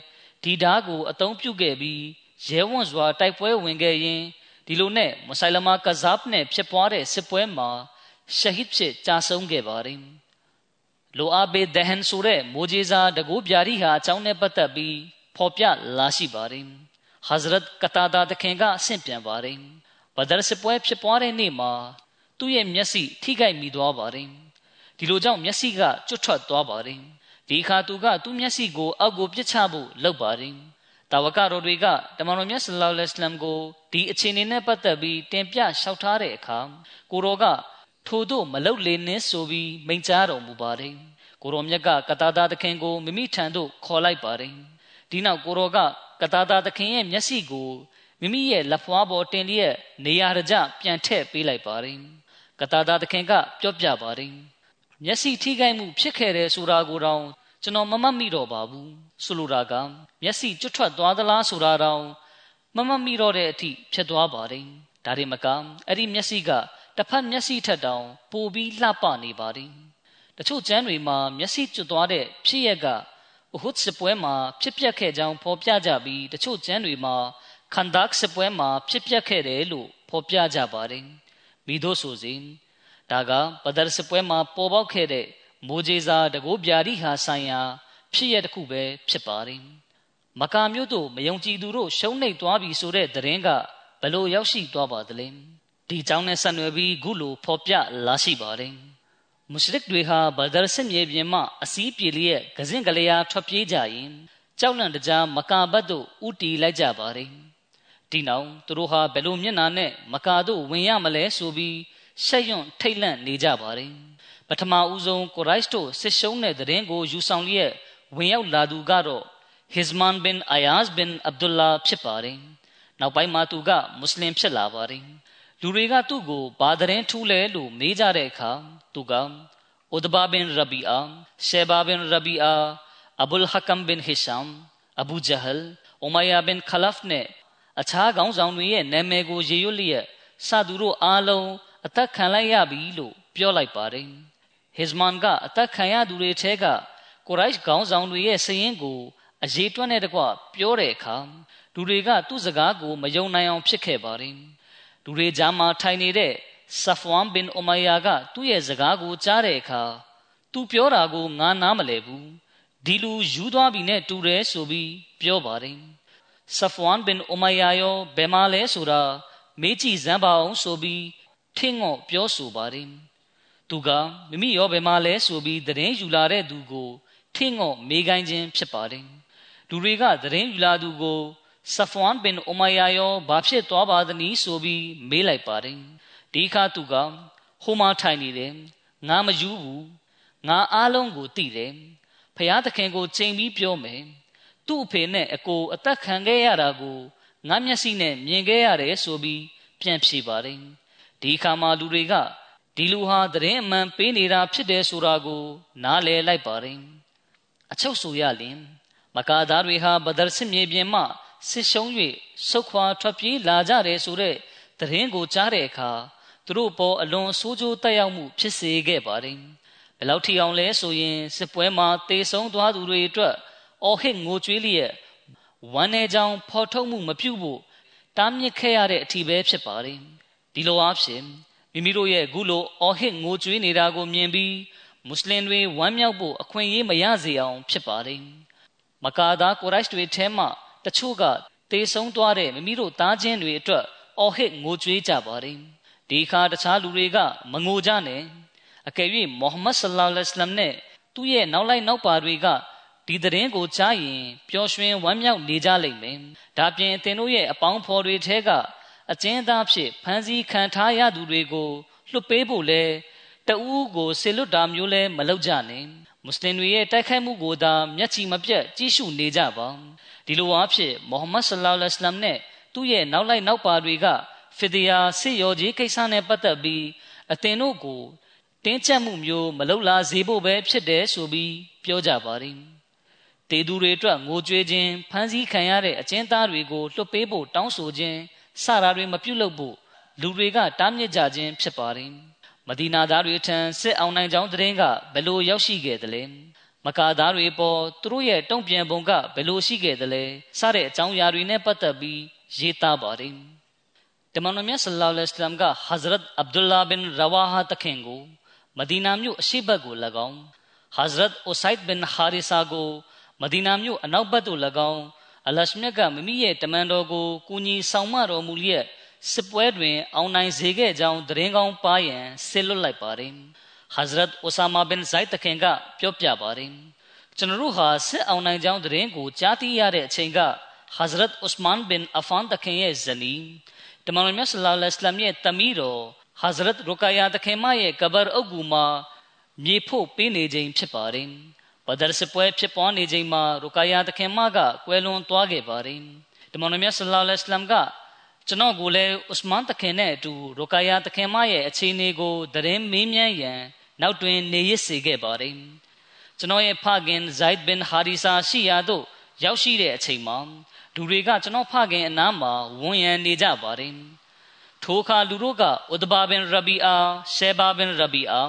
ဒီဓာကိုအသုံးပြုခဲ့ပြီးရဲဝံ့စွာတိုက်ပွဲဝင်ခဲ့ရင်ဒီလိုနဲ့မဆိုင်လမာကဇပ်နဲ့ဖြစ်ပွားတဲ့စစ်ပွဲမှာရှဟစ်ဖြစ်ကြာဆုံးခဲ့ပါတယ်။လိုအာဘေဒဟန်ဆိုတဲ့မိုဂျေဇာတကူပြာရီဟာအကြောင်းနဲ့ပတ်သက်ပြီးဖော်ပြလာရှိပါတယ်။ဟဇရတ်ကတာဒါတခင်ကဆင့်ပြန်ပါတယ်။ဘဒရစစ်ပွဲဖြစ်ပွားတဲ့နေ့မှာသူ့ရဲ့မျက်စိထိခိုက်မိသွားပါတယ်။ ဒီလိုကြောင့်မျက်စိကကျွတ်ထွက်သွားပါတယ်။ဒီအခါသူကသူ့မျက်စိကိုအောက်ကိုပြစ်ချဖို့လုပ်ပါတယ်။တာဝကတော်တွေကတမန်တော်မြတ်ဆလ္လာလဟ်အလัยဟ်ကိုဒီအခြေအနေနဲ့ပတ်သက်ပြီးတင်ပြလျှောက်ထားတဲ့အခါကိုတော်ကထို့သို့မလုတ်လေနှင်းဆိုပြီးမိန့်ကြားတော်မူပါတယ်။ကိုတော်မြတ်ကကတာတာသခင်ကိုမိမိထံသို့ခေါ်လိုက်ပါတယ်။ဒီနောက်ကိုတော်ကကတာတာသခင်ရဲ့မျက်စိကိုမိမိရဲ့လက်ဖွားပေါ်တင်လျက်နေရာကြပြန်ထည့်ပေးလိုက်ပါတယ်။ကတာတာသခင်ကပြောပြပါတယ်။ မျက်စိထိခိုက်မှုဖြစ်ခဲ့တဲ့ဆိုတာကိုတော့ကျွန်တော်မမှတ်မိတော့ပါဘူးဆိုလိုတာကမျက်စိကျွတ်ထွက်သွားသလားဆိုတာတော့မမှတ်မိတော့တဲ့အထိဖြစ်သွားပါတယ်ဒါတွေမကအဲ့ဒီမျက်စိကတစ်ဖက်မျက်စိထက်တောင်ပိုပြီးလှပနေပါတယ်တချို့ကျမ်းတွေမှာမျက်စိကျွတ်သွားတဲ့ဖြစ်ရကအဟုတ်စပွဲမှာဖြစ်ပျက်ခဲ့ကြောင်းဖော်ပြကြပြီးတချို့ကျမ်းတွေမှာခန္ဒက်စပွဲမှာဖြစ်ပျက်ခဲ့တယ်လို့ဖော်ပြကြပါတယ်မိတို့ဆိုစဉ် ဒါကပဒရစပွဲမှာပေါ်ပေါက်ခဲ့တဲ့မိုးကြီးစာတကိုးပြာရိဟာဆိုင်ရာ ဖြစ်ရတစ်ခုပဲဖြစ်ပါတယ်မကာမျိုးတို့မယုံကြည်သူတို့ရှုံးနိမ့်သွားပြီဆိုတဲ့သတင်းကဘလို့ရောက်ရှိသွားပါသလဲဒီကြောင်းနဲ့ဆက်နွယ်ပြီးခုလိုဖော်ပြလာရှိပါတယ်မုရှရစ်တွေဟာဘဒရ်စစ်မြေပြင်မှအစည်းပြေလျက်ကစင်ကလေးအားထွက်ပြေးကြရင်ကြောက်လန့်တကြားမကာဘတ်တို့ဥတီလိုက်ကြပါတယ်ဒီနောက်သူတို့ဟာဘယ်လိုမျက်နာနဲ့မကာတို့ဝင်ရမလဲဆိုပြီး ရှက်ရွံ့ထိတ်လန့်နေကြပါတယ်ပထမဦးဆုံးကိုရိုက်စ်တို့စစ်ရှုံးတဲ့တဲ့ကိုယူဆောင်လျက်ဝင်ရောက်လာသူကတော့ဟစ်မန်ဘင်အာယာစ်ဘင်အဗ်ဒူလာဖြစ်ပါတယ်။နောက်ပိုင်းမှာသူကမွတ်စလင်ဖြစ်လာပါတယ်။လူတွေကသူ့ကိုဘာတဲ့ထူးလဲလို့မေးကြတဲ့အခါသူကဥဒဘာဘင်ရဘီအာရှေဘာဘင်ရဘီအာအဘူလ်ဟကမ်ဘင်ဟီရှမ်အဘူဂျဟလ်အိုမယာဘင်ခလဖ်နဲ့အခြားခေါင်းဆောင်တွေရဲ့နာမည်ကိုရေရွတ်လျက်စသူတို့အားလုံး အသက်ခံလိုက်ရပြီလို့ပြောလိုက်ပါတယ်။ဟစ်မန်ကအသက်ခံရသူတွေထဲကကိုရိုက်ခေါင်းဆောင်တွေရဲ့စည်ရင်ကိုအရေးတွက်တဲ့တကွပြောတဲ့အခါလူတွေကသူ့စကားကိုမယုံနိုင်အောင်ဖြစ်ခဲ့ပါတယ်လူတွေကြားမှာထိုင်နေတဲ့ဆဖဝမ်ဘင်အိုမိုင်ယာကသူ့ရဲ့စကားကိုကြားတဲ့အခါသူပြောတာကိုငါနားမလည်ဘူးဒီလူယူသွားပြီနဲ့တူတယ်ဆိုပြီးပြောပါတယ်ဆဖဝမ်ဘင်အိုမိုင်ယာရောဘယ်မှာလဲဆိုတာမေးကြည့်စမ်းပါအောင်ဆိုပြီး ထင်းငော့ပြောဆိုပါတယ်သူကမိမိရောဘယ်မှာလဲဆိုပြီးသတင်းယူလာတဲ့သူကိုထင်းငော့မေးခိုင်းခြင်းဖြစ်ပါတယ်လူတွေကသတင်းယူလာသူကိုဆဖဝမ်ဘင်အိုမိုင်ယာယောဘာဖြစ်သွားပါသနည်းဆိုပြီးမေးလိုက်ပါတယ်ဒီခါသူကဟိုမှာထိုင်နေတယ်ငါမယူဘူးငါအားလုံးကိုသိတယ်ဖျားသခင်ကိုချိန်ပြီးပြောမယ်သူ့အဖေနဲ့အကိုအသက်ခံခဲ့ရတာကိုငါမျက်စိနဲ့မြင်ခဲ့ရတယ်ဆိုပြီးပြန်ဖြေပါတယ် ဒီခါမှာလူတွေကဒီလူဟာသတင်းအမှန်ပေးနေတာဖြစ်တယ်ဆိုတာကိုနားလည်လိုက်ပါတယ်အချုပ်ဆိုရလင်မကာသားတွေဟာဘဒရ်စစ်မြေပြင်မှဆစ်ရှုံး၍ဆုတ်ခွာထွက်ပြေးလာကြတယ်ဆိုတဲ့သတင်းကိုကြားတဲ့အခါသူတို့ပေါ်အလွန်ဆိုးကျိုးတက်ရောက်မှုဖြစ်စေခဲ့ပါတယ်ဘယ်လောက်ထိအောင်လဲဆိုရင်စစ်ပွဲမှာတေဆုံးသွားသူတွေအတွက်အော်ဟစ်ငိုကြွေးလျက်ဝမ်းနေကြောင်ဖော်ထုတ်မှုမပြုဖို့တားမြစ်ခဲ့ရတဲ့အထီးပဲဖြစ်ပါတယ် ဒီလိုအားဖြင့်မိမိတို့ရဲ့အခုလိုအော်ဟစ်ငိုကြွေးနေတာကိုမြင်ပြီးမွတ်စလင်တွေဝမ်းမြောက်ဖို့အခွင့်အရေးမရစေအောင်ဖြစ်ပါတယ်မကာဒါကိုရိုက်တွေထဲမှတချို့ကတေဆုံးသွားတဲ့မိမိတို့သားချင်းတွေအတွက်အော်ဟစ်ငိုကြွေးကြပါတယ်ဒီခါတခြားလူတွေကမငိုကြနဲ့အကယ်၍မိုဟမ္မဒ်ဆလ္လာလဟ်အလัยဟိဝါစလမ်နဲ့သူ့ရဲ့နောက်လိုက်နောက်ပါတွေကဒီသတင်းကိုကြားရင်ပျော်ရွှင်ဝမ်းမြောက်နေကြလိမ့်မယ်။ဒါပြင်အသင်တို့ရဲ့အပေါင်းဖော်တွေထဲက အကျဉ်းသားဖြစ်ဖမ်းဆီးခံထားရသူတွေကိုလွှတ်ပေးဖို့လဲတဦးကိုဆေလွတ်တာမျိုးလဲမလုပ်ကြနဲ့။မွတ်စလင်တွေရဲ့တိုက်ခိုက်မှုကိုသာမျက်ချီမပြတ်ကြည့်ရှုနေကြပါ။ဒီလိုအားဖြင့်မိုဟမ္မဒ်ဆလ္လာလဟ်အလัยဟိဝါစလမ်နဲ့သူ့ရဲ့နောက်လိုက်နောက်ပါတွေကဖီဒီယာစစ်ရောကြီးကိစ္စနဲ့ပတ်သက်ပြီးအသင်တို့ကိုတင်းကျပ်မှုမျိုးမလုပ်လာစေဖို့ပဲဖြစ်တယ်ဆိုပြီးပြောကြပါတယ်။တေသူတွေအတွက်ငိုကြွေးခြင်းဖမ်းဆီးခံရတဲ့အကျဉ်းသားတွေကိုလွှတ်ပေးဖို့တောင်းဆိုခြင်း စတာတွေမပြုလုပ်ဖို့လူတွေကတားမြစ်ကြခြင်းဖြစ်ပါတယ်။မဒီနာသားတွေထံစစ်အောင်နိုင်ကြောင်းသတင်းကဘယ်လိုရောက်ရှိခဲ့သလဲ။မကာသားတွေပေါ်သူတို့ရဲ့တုံ့ပြန်ပုံကဘယ်လိုရှိခဲ့သလဲစတဲ့အကြောင်းအရာတွေနဲ့ပတ်သက်ပြီးရေးသားပါတယ်။တမန်တော်မြတ်ဆလ္လာလဟ်အလัยဟိဝါစလမ်ကဟဇရတ်အဗ်ဒူလာဘင်ရဝါဟာတခင်ကိုမဒီနာမြို့အရှိဘက်ကို၎င်းဟဇရတ်အိုဆိုင်ဒ်ဘင်ဟာရီဆာကိုမဒီနာမြို့အနောက်ဘက်သို့၎င်း အလရှမြတ်ကမိမိရဲ့တမန်တော်ကိုကူညီဆောင်မတော်မူလျက်စစ်ပွဲတွင် အောင်နိုင်စေခဲ့ကြောင်းသတင်းကောင်းပါရန်ဆေလွတ်လိုက်ပါတယ်ဟဇရတ်အိုဆာမာဘင်ဇိုက်တခင်ကပြောပြပါတယ်ကျွန်တော်တို့ဟာစစ်အောင်နိုင်ကြောင်းသတင်းကိုကြားသိရတဲ့အချိန်ကဟဇရတ်ဥစမန်ဘင်အဖန်တခင်ရဲ့ဇနီးတမန်တော်မြတ်ဆလ္လာလဟ်အလိုင်းရဲ့တမီးတော်ဟဇရတ်ရုကာယာတခင်မရဲ့ကဘာအုပ်ကူမှာမြေဖို့ပေးနေခြင်းဖြစ်ပါတယ်။ ဘဒရ်စပွဲဖြစ်ပွားနေခြင်းမှာရုကာယာတခင်မကကွယ်လွန်သွားခဲ့ပါတယ်။တမန်တော်မြတ်ဆလ္လာလဟ်အလัยဟ်ကကျွန်တော်ကိုလည်းဥစမန်တခင်နဲ့အတူရုကာယာတခင်မရဲ့အခြေအနေကိုသတင်းမေးမြန်းရန်နောက်တွင်နေရစ်စေခဲ့ပါတယ်။ကျွန်တော်ရဲ့ဖခင်ဇိုက်ဘင်ဟာရီဆာရှိရာသို့ရောက်ရှိတဲ့အချိန်မှာလူတွေကကျွန်တော်ဖခင်အနားမှာဝန်ရံနေကြပါတယ်။ထိုအခါလူတို့ကဥဒဘာဘင်ရဘီအာရှေဘာဘင်ရဘီအာ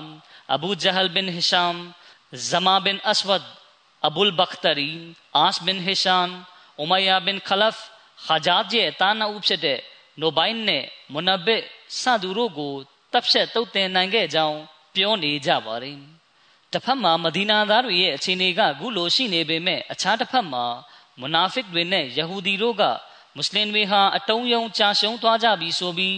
အဘူဂျဟလ်ဘင်ဟီရှမ် ဇမာဘင်အစဝဒ်အဘူလ်ဘခတရီအာစ်ဘင်ဟီရှမ်ဥမယာဘင်ခလဖ်ခဂျာဂျေတာနာဦးဖြစ်တဲ့နိုဘိုင်းနဲ့မွနဘစ်စသူတို့ကိုတပ်ဖြတ်တုတ်တင်နိုင်ခဲ့ကြောင်းပြောနေကြပါတယ်တစ်ဖက်မှာမဒီနာသားတွေရဲ့အခြေအနေကအခုလိုရှိနေပေမဲ့အခြားတစ်ဖက်မှာမွနာဖစ်တွေနဲ့ယဟူဒီတို့ကမွတ်စလင်တွေဟာအတုံးယုံကြာရှုံးသွားကြပြီဆိုပြီး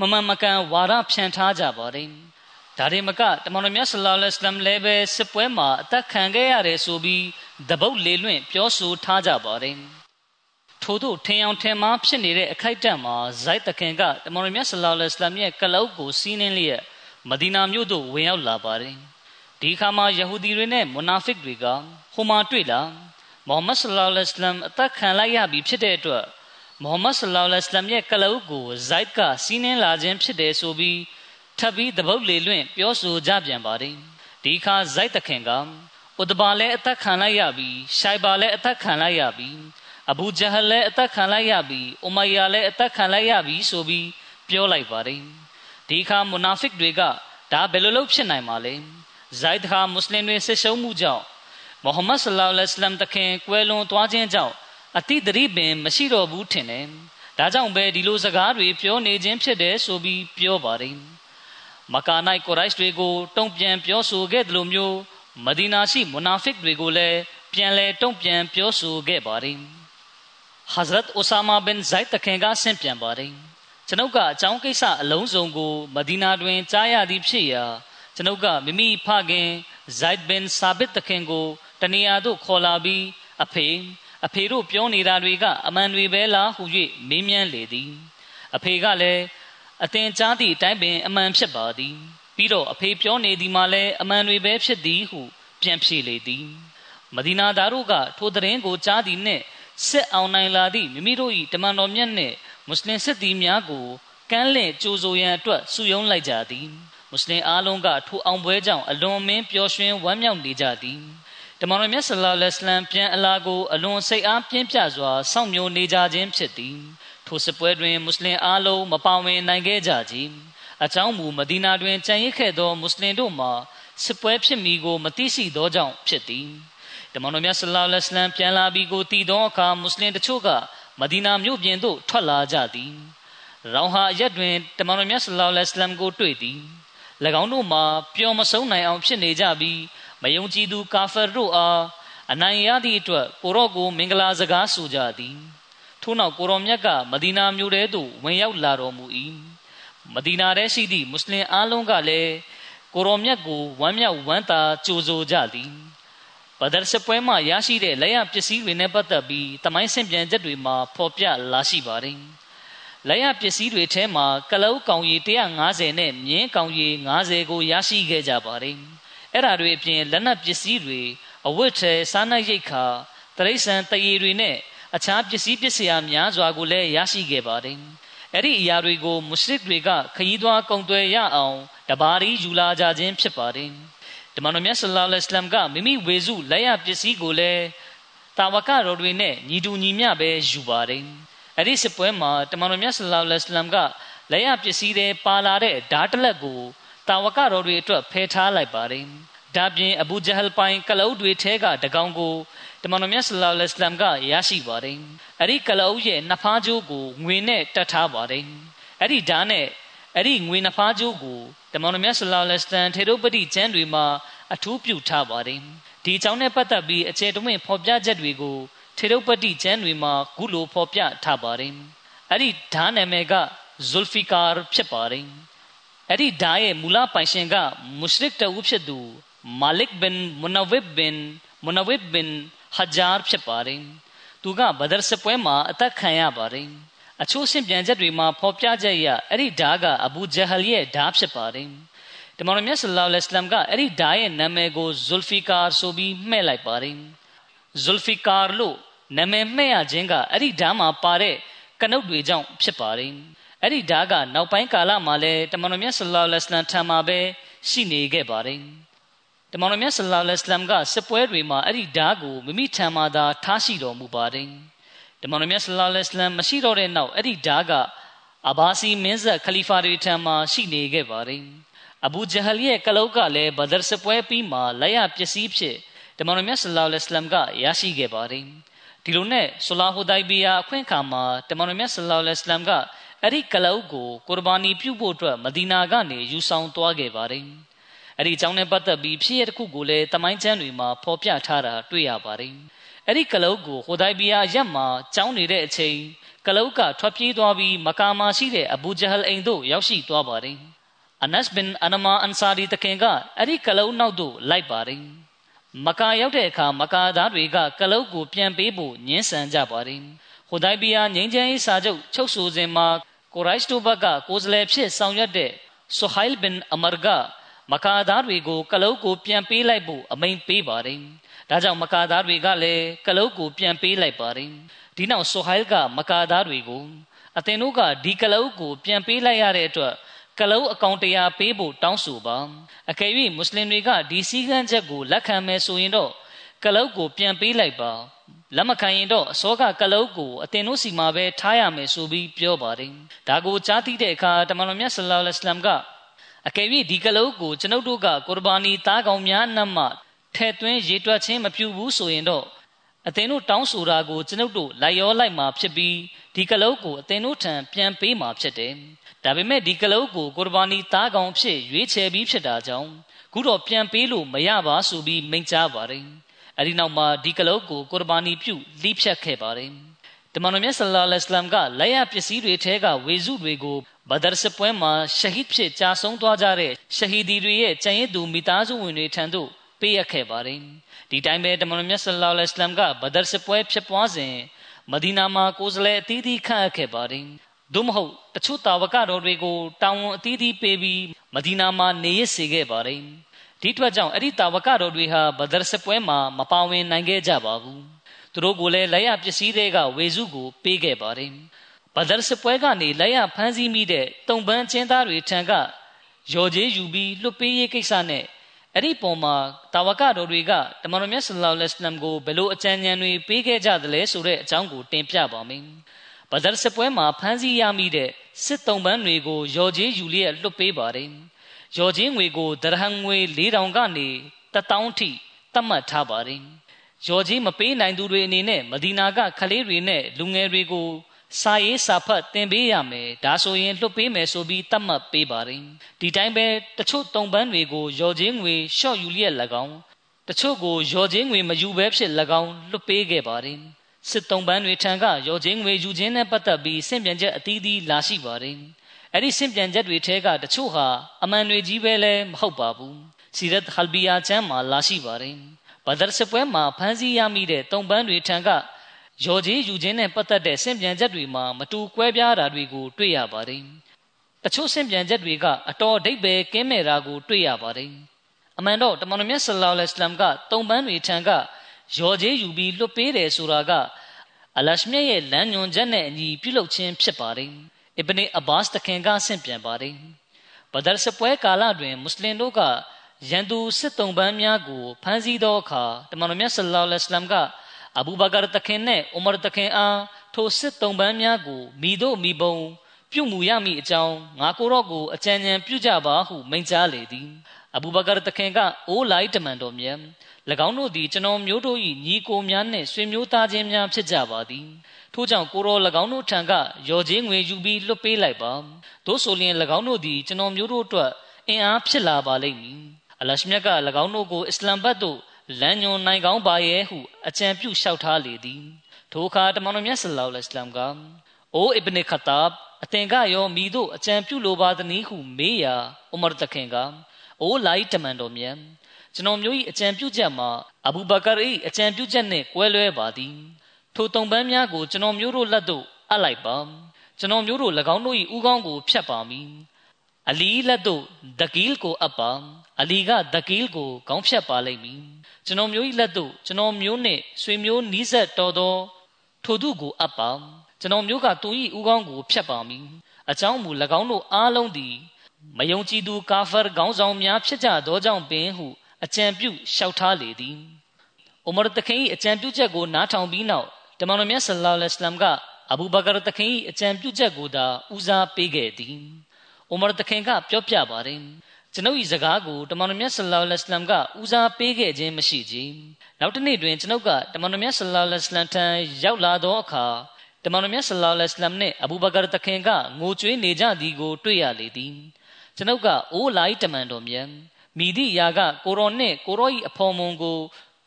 မမှန်မကန်ဝါဒဖြန့်ထားကြပါတယ်။ ဒါတွေမကတမန်တော်မြတ်ဆလ္လာလဟ်အလัยဟ်လည်းပဲစစ်ပွဲမှာအသက်ခံခဲ့ရတယ်ဆိုပြီးတပုတ်လေလွင့်ပြောဆိုထားကြပါတယ်။ထို့သို့ထင်အောင်ထင်မှားဖြစ်နေတဲ့အခိုက်အတန့်မှာဇိုက်တခင်ကတမန်တော်မြတ်ဆလ္လာလဟ်အလัยဟ်ရဲ့ကလောက်ကိုစီးနှင်းလျက်မဒီနာမြို့သို့ဝင်ရောက်လာပါတယ်။ဒီခါမှာယဟူဒီတွေနဲ့မွနာဖစ်တွေကဟိုမှာတွေ့လာမုဟမ္မဒ်ဆလ္လာလဟ်အလัยဟ်အသက်ခံလိုက်ရပြီဖြစ်တဲ့အတွက်မုဟမ္မဒ်ဆလ္လာလဟ်အလัยဟ်ရဲ့ကလအုပ်ကိုဇိုက်ကစီးနှင်းလာခြင်းဖြစ်တယ်ဆိုပြီး ထပ်ပြီးတပုတ်လေလွင့်ပြောဆိုကြပြန်ပါတယ်ဒီခါဇိုက်တခင်ကဥဒဘာလည်းအသက်ခံလိုက်ရပြီရှိုင်ဘာလည်းအသက်ခံလိုက်ရပြီအဘူဂျဟလလည်းအသက်ခံလိုက်ရပြီဥမယာလည်းအသက်ခံလိုက်ရပြီဆိုပြီးပြောလိုက်ပါတယ်ဒီခါမူနာဖစ်တွေကဒါဘယ်လိုလုပ်ဖြစ်နိုင်မှာလဲဇိုက်ခါမွတ်စလင်တွေဆစ်ရှုံးမှုကြောင့်မုဟမ္မဒ်ဆလ္လာလဟ်အလัยဟ်တခင်ကွယ်လွန်သွားခြင်းကြောင့်အတိတရိပင်မရှိတော့ဘူးထင်တယ်။ဒါကြောင့်ပဲဒီလိုစကားတွေပြောနေခြင်းဖြစ်တယ်ဆိုပြီးပြောပါတယ်။ မကာနိုင်ကိုရိုက်တွေကိုတုံ့ပြန်ပြောဆိုခဲ့တယ်လို့မျိုးမဒီနာရှိမွနာဖစ်တွေကိုလည်းပြန်လဲတုံ့ပြန်ပြောဆိုခဲ့ပါတယ်။ဟဇရတ်အိုဆာမာဘင်ဇိုက်တခင်ကဆင့်ပြန်ပါတယ်။ကျွန်ုပ်ကအကြောင်းကိစ္စအလုံးစုံကိုမဒီနာတွင်ကြားရသည်ဖြစ်ရာကျွန်ုပ်ကမိမိဖခင်ဇိုက်ဘင်ဆာဘစ်တခင်ကိုတနေရာသို့ခေါ်လာပြီးအဖေအဖေတို့ပြောနေတာတွေကအမှန်တွေပဲလားဟု၍မေးမြန်းလေသည် အဖေကလည်း အတင်ကြားသည့်အတိုင်းပင်အမှန်ဖြစ်ပါသည် ပြီးတော့အဖေပြောနေသည်မှာလည်းအမှန်တွေပဲဖြစ်သည်ဟု ပြန်ဖြေလေသည်မဒီနာသားတို့ကထိုသတင်းကိုကြားသည်နှင့်စစ်အောင်နိုင်လာသည့်မိမိတို့၏တမန်တော်မြတ်နှင့်မွတ်စလင်စစ်သည်များကိုကမ်းလှည့်ကြိုဆိုရန်အတွက်စုယုံလိုက်ကြသည်မမွတ်စလင်အားလုံးကထိုအောင်ပွဲကြောင့်အလွန်မင်းပျော်ရွှင်ဝမ်းမြောက်နေကြသည်တမန်တော်မြတ်ဆလ္လာလဟ်အလัยဟ်ပြန်အလာကိုအလွန်စိတ်အားပြင်းပြစွာစောင့်မျိုးနေကြခြင်းဖြစ်သည် ထိုစပွဲတွင်မွတ်စလင်အားလုံးမပါဝင်နိုင်ခဲ့ကြကြအကြောင်းမူမဒီနာတွင်ကြံရစ်ခဲ့သောမွတ်စလင်တို့မှာစစ်ပွဲဖြစ်မီကိုမသိရှိသောကြောင့်ဖြစ်သည်တမန်တော်မြတ်ဆလ္လာလဟ်အလัยဟ်ပြန်လာပြီးကိုတည်သောအခါမွတ်စလင်တို့ကမဒီနာမြို့ပြင်သို့ထွက်လာကြသည်ရောင်ဟာရက်တွင်တမန်တော်မြတ်ဆလ္လာလဟ်အလัยဟ်ကိုတွေ့သည်၎င်းတို့မှာပျော်မဆုံးနိုင်အောင်ဖြစ်နေကြပြီးမယုံကြည်သူကာဖာတို့အားအနိုင်ရသည့်အတွက်ကိုရော့ကိုမင်္ဂလာစကားဆိုကြသည် ထို့နောက်ကိုရောမြတ်ကမဒီနာမြို့ထဲသို့ဝင်ရောက်လာတော်မူ၏မဒီနာထဲရှိသည့်မွတ်စလင်အားလုံးကလည်းကိုရောမြတ်ကိုဝမ်းမြောက်ဝမ်းသာကြိုဆိုကြသည်ဘဒရ်စပွဲမှာရရှိတဲ့လက်ရပစ္စည်းတွေနဲ့ပတ်သက်ပြီးတမိုင်းဆင်ပြန်ချက်တွေမှာဖော်ပြလာရှိပါတယ်လက်ရပစ္စည်းတွေထဲမှာကလုတ်ကောင်ရီ150နဲ့မြင်းကောင်ရီ90ကိုရရှိခဲ့ကြပါတယ်အဲ့ဓာတွေအပြင်လက်နက်ပစ္စည်းတွေအဝတ်ထဲစားနပ်ရိက္ခာတရိษံတရေတွေနဲ့ အခြားပစ္စည်းပစ္စယများစွာကိုလည်းရရှိခဲ့ပါတယ်။အဲ့ဒီအရာတွေကိုမွရှရစ်တွေကခရီးသွားကုံသွယ်ရအောင်တဘာရီယူလာကြခြင်းဖြစ်ပါတယ်။တမန်တော်မြတ်ဆလ္လာလဟ်အလัยဟ်ကမိမိဝေစုလက်ရပစ္စည်းကိုလည်းတာဝကတော်တွေနဲ့ညီတူညီမျှပဲယူပါတယ်။အဲ့ဒီစစ်ပွဲမှာတမန်တော်မြတ်ဆလ္လာလဟ်အလัยဟ်ကလက်ရပစ္စည်းတွေပါလာတဲ့ဓာတ်တလက်ကိုတာဝကတော်တွေအတွက်ဖယ်ထားလိုက်ပါတယ်။ဒါပြင်အဘူဂျဟလ်ပိုင်ကလအုပ်တွေထဲကတကောင်ကို တမန်တော်မြတ်ဆလ္လာလဟ်အလัยဟ်ကရရှိပါတယ်အဲ့ဒီကလအုပ်ရဲ့နှစ်ဖားကြိုးကိုငွေနဲ့တတ်ထားပါတယ်အဲ့ဒီဓာတ်နဲ့အဲ့ဒီငွေနှစ်ဖားကြိုးကိုတမန်တော်မြတ်ဆလ္လာလဟ်အလัยဟ်ထေရုပတိကျမ်းတွေမှာအထူးပြုထားပါတယ်ဒီအကြောင်းနဲ့ပတ်သက်ပြီးအခြေတဝင့်ဖော်ပြချက်တွေကိုထေရုပတိကျမ်းတွေမှာခုလိုဖော်ပြထားပါတယ်အဲ့ဒီဓာတ်နာမည်ကဇူလ်ဖီကာဖြစ်ပါတယ်အဲ့ဒီဓာတ်ရဲ့မူလပိုင်ရှင်ကမုရှရစ်တဦးဖြစ်သူမာလစ်ဘင်မူနဝစ်ဘင်မူနဝစ်ဘင် ဟဂျာဖြစ်ပါတယ်သူကဘဒရ်စပွဲမှာအသက်ခံရပါတယ်အချို့ရှင်းပြန်ချက်တွေမှာဖော်ပြချက်ရအဲ့ဒီဓာကအဘူဂျဟလ်ရဲ့ဓာဖြစ်ပါတယ်တမန်တော်မြတ်ဆလ္လာလဟ်အလัยဟ်ကအဲ့ဒီဓာရဲ့နာမည်ကိုဇူလ်ဖီကာဆိုပြီးမှဲ့လိုက်ပါတယ်ဇူလ်ဖီကာလို့နာမည်မှဲ့ရခြင်းကအဲ့ဒီဓာမှာပါတဲ့ကနုတ်တွေကြောင့်ဖြစ်ပါတယ်အဲ့ဒီဓာကနောက်ပိုင်းကာလမှာလည်းတမန်တော်မြတ်ဆလ္လာလဟ်အလัยဟ်ထံမှာပဲရှိနေခဲ့ပါတယ် တမန်တော်မြတ်ဆလ္လာလဟ်အလัยဟ်ကစစ်ပွဲတွေမှာအဲ့ဒီဓာတ်ကိုမိမိထံမှာသာထားရှိတော်မူပါတယ်တမန်တော်မြတ်ဆလ္လာလဟ်အလัยဟ်မရှိတော့တဲ့နောက်အဲ့ဒီဓာတ်ကအဘာစီမင်းဆက်ခလီဖာတွေထံမှာရှိနေခဲ့ပါတယ်အဘူဂျဟလ်ရဲ့ကလုတ်ကလည်းဘဒရ်စစ်ပွဲပြီးမှလက်ရပစ္စည်းဖြစ်တမန်တော်မြတ်ဆလ္လာလဟ်အလัยဟ်ကရရှိခဲ့ပါတယ်ဒီလိုနဲ့ဆူလာဟူဒိုင်ဘီယာအခွင့်အခါမှာတမန်တော်မြတ်ဆလ္လာလဟ်အလัยဟ်ကအဲ့ဒီကလုတ်ကိုကုရ်ဘာနီပြုဖို့အတွက်မဒီနာကနေယူဆောင်သွားခဲ့ပါတယ် အဲ့ဒီအကြောင်းနဲ့ပတ်သက်ပြီးဖြစ်ရတစ်ခုကိုလည်းတမိုင်းကျမ်းတွေမှာဖော်ပြထားတာတွေ့ရပါတယ်အဲ့ဒီကလုတ်ကိုဟိုဒိုင်ဘီယာရက်မှာကျောင်းနေတဲ့အချိန်ကလုတ်ကထွက်ပြေးသွားပြီးမကာမှာရှိတဲ့အဘူဂျဟလ်အိမ်သို့ရောက်ရှိသွားပါတယ်အနတ်ဘင်အနမာအန်ဆာရီတခင်ကအဲ့ဒီကလုတ်နောက်သို့လိုက်ပါတယ်မကာရောက်တဲ့အခါမကာသားတွေကကလုတ်ကိုပြန်ပေးဖို့ညှင်းဆန်ကြပါတယ်ဟိုဒိုင်ဘီယာငိမ့်ချမ်းရေးစာချုပ်ချုပ်ဆိုစဉ်မှာကိုရိုက်စတိုဘတ်ကကိုယ်စားလှယ်ဖြစ်ဆောင်ရွက်တဲ့ဆူဟိုင်ဘင်အမာက မကာသားတွေကိုကလုတ်ကိုပြန်ပေးလိုက်ဖို့အမိန်ပေးပါတယ်။ဒါကြောင့်မကာသားတွေကလည်းကလုတ်ကိုပြန်ပေးလိုက်ပါတယ်။ဒီနောက်ဆိုဟိုင်ကမကာသားတွေကိုအသင်တို့ကဒီကလုတ်ကိုပြန်ပေးလိုက်ရတဲ့အတွက်ကလုတ်အကောင့်တရားပေးဖို့တောင်းဆိုပါ။အကယ်၍မွတ်စလင်တွေကဒီစည်းကမ်းချက်ကိုလက်ခံမယ်ဆိုရင်တော့ကလုတ်ကိုပြန်ပေးလိုက်ပါ။လက်မခံရင်တော့အစောကကလုတ်ကိုအတင်တို့စီမှာပဲထားရမယ်ဆိုပြီးပြောပါတယ်။ဒါကိုကြားသိတဲ့အခါတမန်တော်မြတ်ဆလ္လာလဟ်အလိုင်းမ်က အကယ်၍ဒီကလုတ်ကိုကျွန်ုပ်တို့ကကုရ်ဘာနီသားကောင်များနတ်မှထဲ့သွင်းရေတွက်ခြင်းမပြုဘူးဆိုရင်တော့အသင်တို့တောင်းဆိုတာကိုကျွန်ုပ်တို့လိုက်ရောလိုက်မှာဖြစ်ပြီးဒီကလုတ်ကိုအသင်တို့ထံပြန်ပေးမှာဖြစ်တယ်။ဒါပေမဲ့ဒီကလုတ်ကိုကုရ်ဘာနီသားကောင်ဖြစ်ရွေးချယ်ပြီးဖြစ်တာကြောင့်ခုတော့ပြန်ပေးလို့မရပါဆိုပြီးမိန့်ကြားပါတယ်။အဲဒီနောက်မှာဒီကလုတ်ကိုကုရ်ဘာနီပြုလိဖြတ်ခဲ့ပါတယ်။ တမန်တော်မြတ်ဆလ္လာလဟ်အလိုင်းကလက်ရပစ္စည်းတွေထဲကဝေစုတွေကိုဘဒရ်စစ်ပွဲမှာရှဟီဒ်ဖြစ်ကြာဆုံးသွားကြတဲ့ရှဟီဒီတွေရဲ့ကျန်ရစ်သူမိသားစုဝင်တွေထံသို့ပေးအပ်ခဲ့ပါတယ်ဒီတိုင်းပဲတမန်တော်မြတ်ဆလ္လာလဟ်အလိုင်းကဘဒရ်စစ်ပွဲဖြစ်ပွားစဉ်မဒီနာမှာကိုယ်စားလှယ်အသီးသီးခန့်အပ်ခဲ့ပါတယ်သို့မဟုတ်တချို့တာဝကတော်တွေကိုတာဝန်အသီးသီးပေးပြီးမဒီနာမှာနေရစေခဲ့ပါတယ်ဒီအတွက်ကြောင့်အဲ့ဒီတာဝကတော်တွေဟာဘဒရ်စစ်ပွဲမှာမပါဝင်နိုင်ခဲ့ကြပါဘူး သူတို့ကိုလည်းလက်ရပစ္စည်းတွေကဝေစုကိုပေးခဲ့ပါတယ်ဘဒရ်စစ်ပွဲကနေလက်ရဖမ်းဆီးမိတဲ့တုံပန်းချင်းသားတွေထံကရော်ကျေးယူပြီးလွတ်ပေးရေးကိစ္စနဲ့အဲ့ဒီပုံမှာတာဝကတော်တွေကတမန်တော်မြတ်ဆလ္လာလဟ်အလัยဟိဝါစလမ်ကိုဘယ်လိုအကြံဉာဏ်တွေပေးခဲ့ကြသလဲဆိုတဲ့အကြောင်းကိုတင်ပြပါမယ်။ဘဒရ်စစ်ပွဲမှာဖမ်းဆီးရမိတဲ့စစ်တုံးပန်းတွေကိုရော်ကျေးယူလျက်လွတ်ပေးပါတယ်။ရော်ကျေးငွေကိုဒရဟန်ငွေ4000ကနေ1000ထိသတ်မှတ်ထားပါတယ်။ ရော်ကျေးမပေးနိုင်သူတွေအနေနဲ့မဒီနာကခလေးတွေနဲ့လူငယ်တွေကိုစာရေးစာဖတ်သင်ပေးရမယ်ဒါဆိုရင်လွတ်ပေးမယ်ဆိုပြီးတတ်မှတ်ပေးပါတယ်ဒီတိုင်းပဲတချို့တုံပန်းတွေကိုရော်ချင်းငွေရှော့ယူလျက်၎င်းတချို့ကိုရော်ချင်းငွေမယူဘဲဖြစ်၎င်းလွတ်ပေးခဲ့ပါတယ်စစ်တုံပန်းတွေထံကရော်ချင်းငွေယူခြင်းနဲ့ပတ်သက်ပြီးစင့်ပြန်ချက်အသီးသီးလာရှိပါတယ်အဲ့ဒီစင့်ပြန်ချက်တွေထဲကတချို့ဟာအမှန်တွေကြီးပဲလဲမဟုတ်ပါဘူးစီရတ်ဟလ်ဘီယာချမ်းမှာလာရှိပါတယ် ဘဒရ်စပွဲမှာဖမ်းဆီးရမိတဲ့တုံပန်းတွေထံကရော်ကြီးယူခြင်းနဲ့ပတ်သက်တဲ့စင်ပြန်ချက်တွေမှာမတူကွဲပြားတာတွေကိုတွေ့ရပါတယ်။တချို့စင်ပြန်ချက်တွေကအတော်အဓိပ္ပာယ်ကင်းမဲ့တာကိုတွေ့ရပါတယ်။အမှန်တော့တမန်တော်မြတ်ဆလ္လာလဟ်အလိုင်းကတုံပန်းတွေထံကရော်ကြီးယူပြီးလွတ်ပေးတယ်ဆိုတာကအလရှမြတ်ရဲ့လမ်းညွန်ချက်နဲ့အညီပြုလုပ်ခြင်းဖြစ်ပါတယ်။အစ်ဘနီအဘာစ်တခင်ကဆင့်ပြန်ပါတယ်။ဘဒရ်စပွဲကာလတွင်မွတ်စလင်တို့က ရန်သူစစ်တုံပန်းများကိုဖမ်းဆီးသောအခါတမန်တော်မြတ်ဆလ္လာလဟ်အလိုင်းကအဘူဘကာတခင်နဲ့ဥမာတခင်အားထိုစစ်တုံးပန်းများကိုမိတို့မိဘုံ ပြုမှုရမည်အကြောင်းငါကိုတော့ကိုအကြံဉာဏ်ပြုကြပါဟုမိန့်ကြားလေသည်အဘူဘကာတခင်ကအိုးလိုက်တမန်တော်မြတ်၎င်းတို့သည်ကျွန်တော်မျိုးတို့၏ညီကိုများနှင့်ဆွေမျိုးသားချင်းများဖြစ်ကြပါသည်ထို့ကြောင့်ကိုရော၎င်းတို့ထံကရော်ချင်းငွေယူပြီးလွတ်ပေးလိုက်ပါတို့ဆိုလျင်၎င်းတို့သည်ကျွန်တော်မျိုးတို့အတွက်အင်အားဖြစ်လာပါလိမ့်မည် အလရှမြတ်က၎င်းတို့ကိုအစ္စလမ်ဘတ်သို့လမ်းညွန်နိုင်ကောင်းပါရဲ့ဟုအကြံပြုလျှောက်ထားလေသည်ထိုအခါတမန်တော်မြတ်ဆလ္လာလဟ်အလัยဟိဝါစလမ်ကအိုအစ်ဘနခတာဘ်အသင်ကရောမိတို့အကြံပြုလိုပါသနည်းဟုမေးရာဥမာတခင်ကအိုလိုက်တမန်တော်မြတ်ကျွန်တော်မျိုး၏အကြံပြုချက်မှာအဘူဘကာ၏အကြံပြုချက်နှင့်ကွဲလွဲပါသည်ထိုတုံပန်းများကိုကျွန်တော်မျိုးတို့လက်သို့အပ်လိုက်ပါကျွန်တော်မျိုးတို့၎င်းတို့၏ဥကောင်းကိုဖြတ်ပါမည်အလီလက်သို့ဒကီလ်ကိုအပ်ပါ အလီကဒကီလ်ကိုခေါင်းဖြတ်ပါလိမ့်မည်ကျွန်တော်မျိုး၏လက်သို့ကျွန်တော်မျိုးနှင့်ဆွေမျိုးနီးစပ်တော်သောထိုသူကိုအပ်ပါကျွန်တော်မျိုးကသူ၏ဥကောင်းကိုဖြတ်ပါမည်အကြောင်းမူ၎င်းတို့အားလုံးသည်မယုံကြည်သူကာဖာခေါင်းဆောင်များဖြစ်ကြသောကြောင့်ပင်ဟုအကြံပြုလျှောက်ထားလေသည်ဥမရတခင်၏အကြံပြုချက်ကိုနားထောင်ပြီးနောက်တမန်တော်မြတ်ဆလ္လာလဟ်အလัยဟိဝါစလမ်ကအဘူဘကာတခင်၏အကြံပြုချက်ကိုသာဦးစားပေးခဲ့သည်ဥမရတခင်ကပြောပြပါတယ် ကျွန်ုပ်၏စကားကိုတမန်တော်မြတ်ဆလ္လာလဟ်အလိုင်းမ်ကဦးစားပေးခဲ့ခြင်းမရှိကြ။နောက်တစ်နေ့တွင်ကျွန်ုပ်ကတမန်တော်မြတ်ဆလ္လာလဟ်အလိုင်းမ်ထံရောက်လာသောအခါတမန်တော်မြတ်ဆလ္လာလဟ်အလိုင်းမ်နှင့်အဘူဘကာတခင်ကငိုကြွေးနေကြသည်ကိုတွေ့ရလေသည်။ကျွန်ုပ်ကအိုးလိုက်တမန်တော်မြတ်မိသည့်ယာကကိုရောနှင့်ကိုရော၏အဖော်မုံကို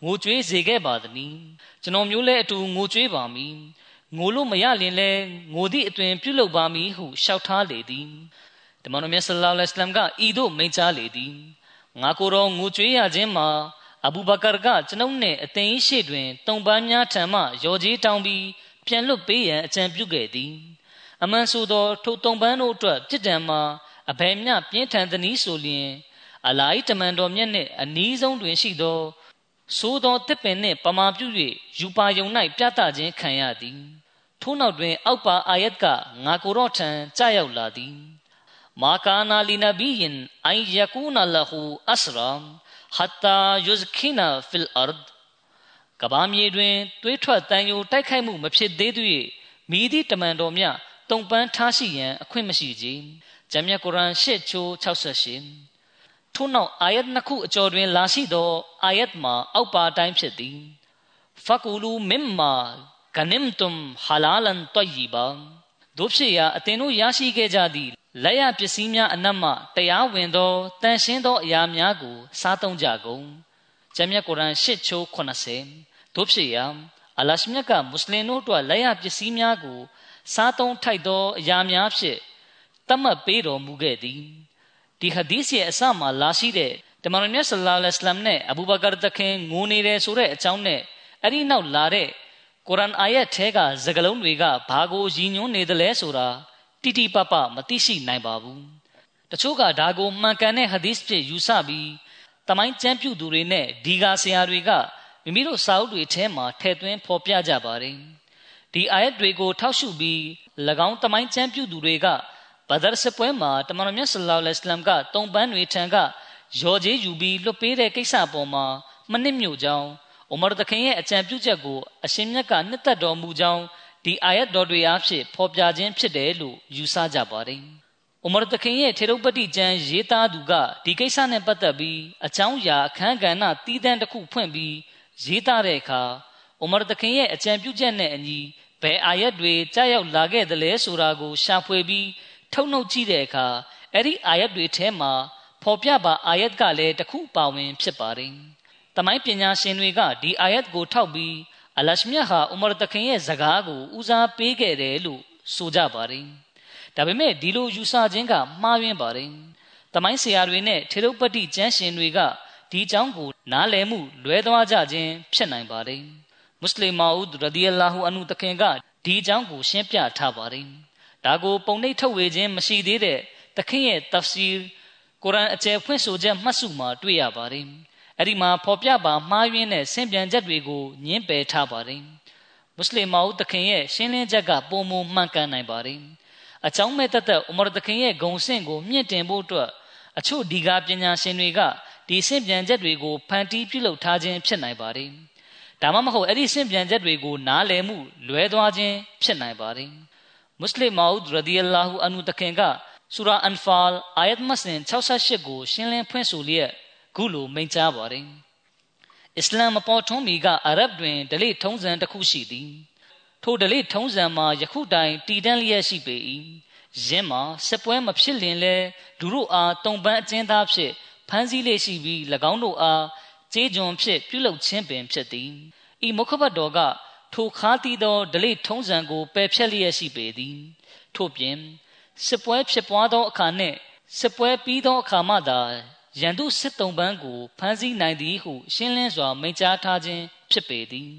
ငိုကြွေးစေခဲ့ပါသည်။ကျွန်တော်မျိုးလည်းအတူငိုကြွေးပါမည်။ငိုလို့မရရင်လည်းငိုသည့်အတွင်ပြုတ်လောက်ပါမည်ဟုရှောက်ထားလေသည်။ တမန်တော်မြတ်ဆလ္လာလဟ်အလัยဟိဝါစလမ်ကဤသို့မိန့်ကြားလေသည်ငါကိုယ်တော်ငိုကြွေးရခြင်းမှာအဘူဘကာကကျွန်ုပ်နှင့်အသင်ရှိတွင်တုံပန်းများထံမှရော်ကြီးတောင်းပြီးပြန်လွတ်ပေးရန်အကြံပြုခဲ့သည်အမှန်ဆိုသောထိုတုံပန်းတို့အတွက်ပြစ်ဒဏ်မှာအဘယ်မျှပြင်းထန်သည်နည်းဆိုလျင်အလာဤတမန်တော်မြတ်နှင့်အနီးဆုံးတွင်ရှိသောသို့သောတစ်ပင်နှင့်ပမာပြု၍ယူပါယုံ၌ပြသခြင်းခံရသည်ထို့နောက်တွင် အောက်ပါအာယတ်ကငါကိုယ်တော်ထံကြာရောက်လာသည် မာကာနာလီနဘီယင်အိုင်ယကူနာလဟူအစရာဟတ်တာယုဇခိနာဖီလ်အရဒ်ကဘာမြေတွင်တွေးထွက်တန်ယိုတိုက်ခိုက်မှုမဖြစ်သေးသူ၍မိသည့်တမန်တော်မြတ်တုံပန်းထားရှိရန်အခွင့်မရှိကြ။ဂျမ်မြတ်ကုရ်အာန်၈ချိုး68ထို့နောက်အာယတ်နှစ်ခုအကျော်တွင် လာရှိသောအာယတ်မှာအောက်ပါတိုင်းဖြစ်သည်။ဖကူလူမင်မာဂနင်တုမ်ဟလာလန်တယီဘာတို့ဖြစ်ရာအသင်တို့ရရှိခဲ့ကြသည့် လက်ရပစ္စည်းများအနက်မှတရားဝင်သောတန်ရှင်းသောအရာများကိုစားသုံးကြကုန်ဂျမ်းမြတ်ကုရ်အာန်၈ချိုး80တို့ဖြစ်ရာအလရှမြတ်ကမွတ်စလင်တို့အတွက်လက်ရပစ္စည်းများကိုစားသုံးထိုက်သောအရာများဖြင့်တတ်မှတ်ပေးတော်မူခဲ့သည်ဒီဟဒီစ်ရဲ့အစမှာလာရှိတဲ့တမန်တော်မြတ်ဆလ္လာလဟ်အလัยဟ်နဲ့အဘူဘကာတခင်ငိုနေတယ်ဆိုတဲ့အကြောင်းနဲ့အဲ့ဒီနောက်လာတဲ့ကုရ်အာန်အာယတ်ထဲကစကားလုံးတွေကဘာကိုရည်ညွှန်းနေသလဲဆိုတာ တိတိပပမသိရှိနိုင်ပါဘူးတချို့ကဒါကိုမှန်ကန်တဲ့ဟာဒီစ်ဖြစ်ယူဆပြီးတမိုင်းကျမ်းပြုသူတွေနဲ့ဒီဂါဆရာတွေကမိမိတို့စာအုပ်တွေထဲမှာထည့်သွင်းဖော်ပြကြပါတယ်ဒီအာယတ်တွေကိုထောက်ရှုပြီး၎င်းတမိုင်းကျမ်းပြုသူတွေကဘဒရ်စပွဲမှာတမန်တော်မြတ်ဆလ္လာလဟ်အလัยဟိဝါစလမ်ကတုံပန်းတွေထံကရော်ကြီးယူပြီးလွတ်ပေးတဲ့ကိစ္စပေါ်မှာမနစ်မြို့ကြောင်းအိုမာတခင်ရဲ့အကြံပြုချက်ကိုအရှင်မြတ်ကနှစ်သက်တော်မူကြောင်း ဒီအာယတ်တော်တွေအားဖြင့်ဖော်ပြခြင်းဖြစ်တယ်လို့ယူဆကြပါတယ်။အိုမာတခင်ရဲ့ထေရုပတိကျမ်းရေးသားသူကဒီကိစ္စနဲ့ပတ်သက်ပြီးအကြောင်းအရာအခန်းကဏ္ဍတီးတန်းတစ်ခုဖွင့်ပြီးရေးသားတဲ့အခါအိုမာတခင်ရဲ့အကြံပြုချက်နဲ့အညီဘယ်အာယတ်တွေကြားရောက်လာခဲ့သလဲဆိုတာကိုရှာဖွေပြီးထုတ်နှုတ်ကြည့်တဲ့အခါအဲ့ဒီအာယတ်တွေထဲမှာဖော်ပြပါအာယတ်ကလည်းတစ်ခုပါဝင်ဖြစ်ပါတယ်။တမိုင်းပညာရှင်တွေကဒီအာယတ်ကိုထောက်ပြီး အလရှမြတ်ဟာဥမာတခင်ရဲ့ဇကားကိုဦးစားပေးခဲ့တယ်လို့ဆိုကြပါတယ်။ဒါပေမဲ့ဒီလိုယူဆခြင်းကမှားယွင်းပါတယ်။တမိုင်းဆရာတွေနဲ့ထေရုပတိကျမ်းရှင်တွေကဒီအကြောင်းကိုနားလည်မှုလွဲသွားကြခြင်းဖြစ်နိုင်ပါတယ်။မွတ်စလင်မာဦးရဒီအလာဟူအန်ဟူတခင်ကဒီအကြောင်းကိုရှင်းပြထားပါတယ်။ဒါကိုပုံနှိပ်ထုတ်ဝေခြင်းမရှိသေးတဲ့တခင်ရဲ့တဖ်စီကုရ်အာန်အကျယ်ဖွင့်ဆိုချက်မှတ်စုမှာတွေ့ရပါတယ်။ အဲ့ဒီမှာဖော်ပြပါမှားယွင်းတဲ့ဆင့်ပြန်ချက်တွေကိုညှင်းပယ်ထားပါတယ်။မွတ်စလင်မောင်တခင်ရဲ့ရှင်းလင်းချက်ကပုံမမှန်ကန်နိုင်ပါတယ်။အကြောင်းမဲ့တသက်ဥမရတခင်ရဲ့ဂုံဆင့်ကိုမြင့်တင်ဖို့အတွက်အချို့ဒီကာပညာရှင်တွေကဒီဆင့်ပြန်ချက်တွေကိုဖန်တီးပြုလုပ်ထားခြင်းဖြစ်နိုင်ပါတယ်။ဒါမှမဟုတ်အဲ့ဒီဆင့်ပြန်ချက်တွေကိုနားလည်မှုလွဲသွားခြင်းဖြစ်နိုင်ပါတယ်။မွတ်စလင်မောင်ရဒီအလာဟူအန်ဟူတခင်ကဆူရာအန်ဖာလ်အာယတ်မစင်68ကိုရှင်းလင်းဖွင့်ဆိုလျက် ခုလိုမိန့်ကြားပါတယ်။အစ္စလာမ်မပေါ်ထွန်းမီကအရဗ်တွင်ဒလိထုံးစံတစ်ခုရှိသည်။ထိုဒလိထုံးစံမှာယခုတိုင်တည်တံ့လျက်ရှိပေ၏။ယင်းမှာစစ်ပွဲမဖြစ်လင်လဲလူတို့အားတုံပန်းအကျဉ်းသားဖြစ်ဖမ်းဆီးလေးရှိပြီး၎င်းတို့အားကြေးကျွန်ဖြစ်ပြုလုပ်ခြင်းပင်ဖြစ်သည်။ဤမုခဘတ်တော်ကထိုခါတီသောဒလိထုံးစံကိုပယ်ဖြတ်လျက်ရှိပေသည်။ထို့ပြင်စစ်ပွဲဖြစ်ပွားသောအခါနှင့်စစ်ပွဲပြီးသောအခါမှသာ ရန်သူစစ်တုံပန်းကိုဖမ်းဆီးနိုင်သည်ဟုရှင်းလင်းစွာမိန့်ကြားထားခြင်းဖြစ်ပေသည်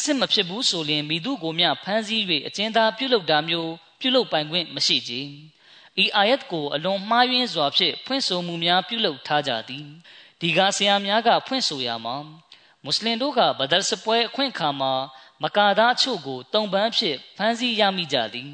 စစ်မဖြစ်ဘူးဆိုရင်မိသူကိုမျှဖမ်းဆီး၍အကျဉ်းသားပြုလုပ်တာမျိုးပြုလုပ်ပိုင်ခွင့်မရှိကြဤအာယတ်ကိုအလွန်မှားယွင်းစွာဖြင့်ဖွင့်ဆိုမှုများပြုလုပ်ထားကြသည်ဒီကားဆရာများကဖွင့်ဆိုရမှာမွတ်စလင်တို့ကဘဒရ်စပွဲအခွင့်အခါမှာမကာသားအချို့ကိုတုံပန်းဖြင့်ဖမ်းဆီးရမိကြသည်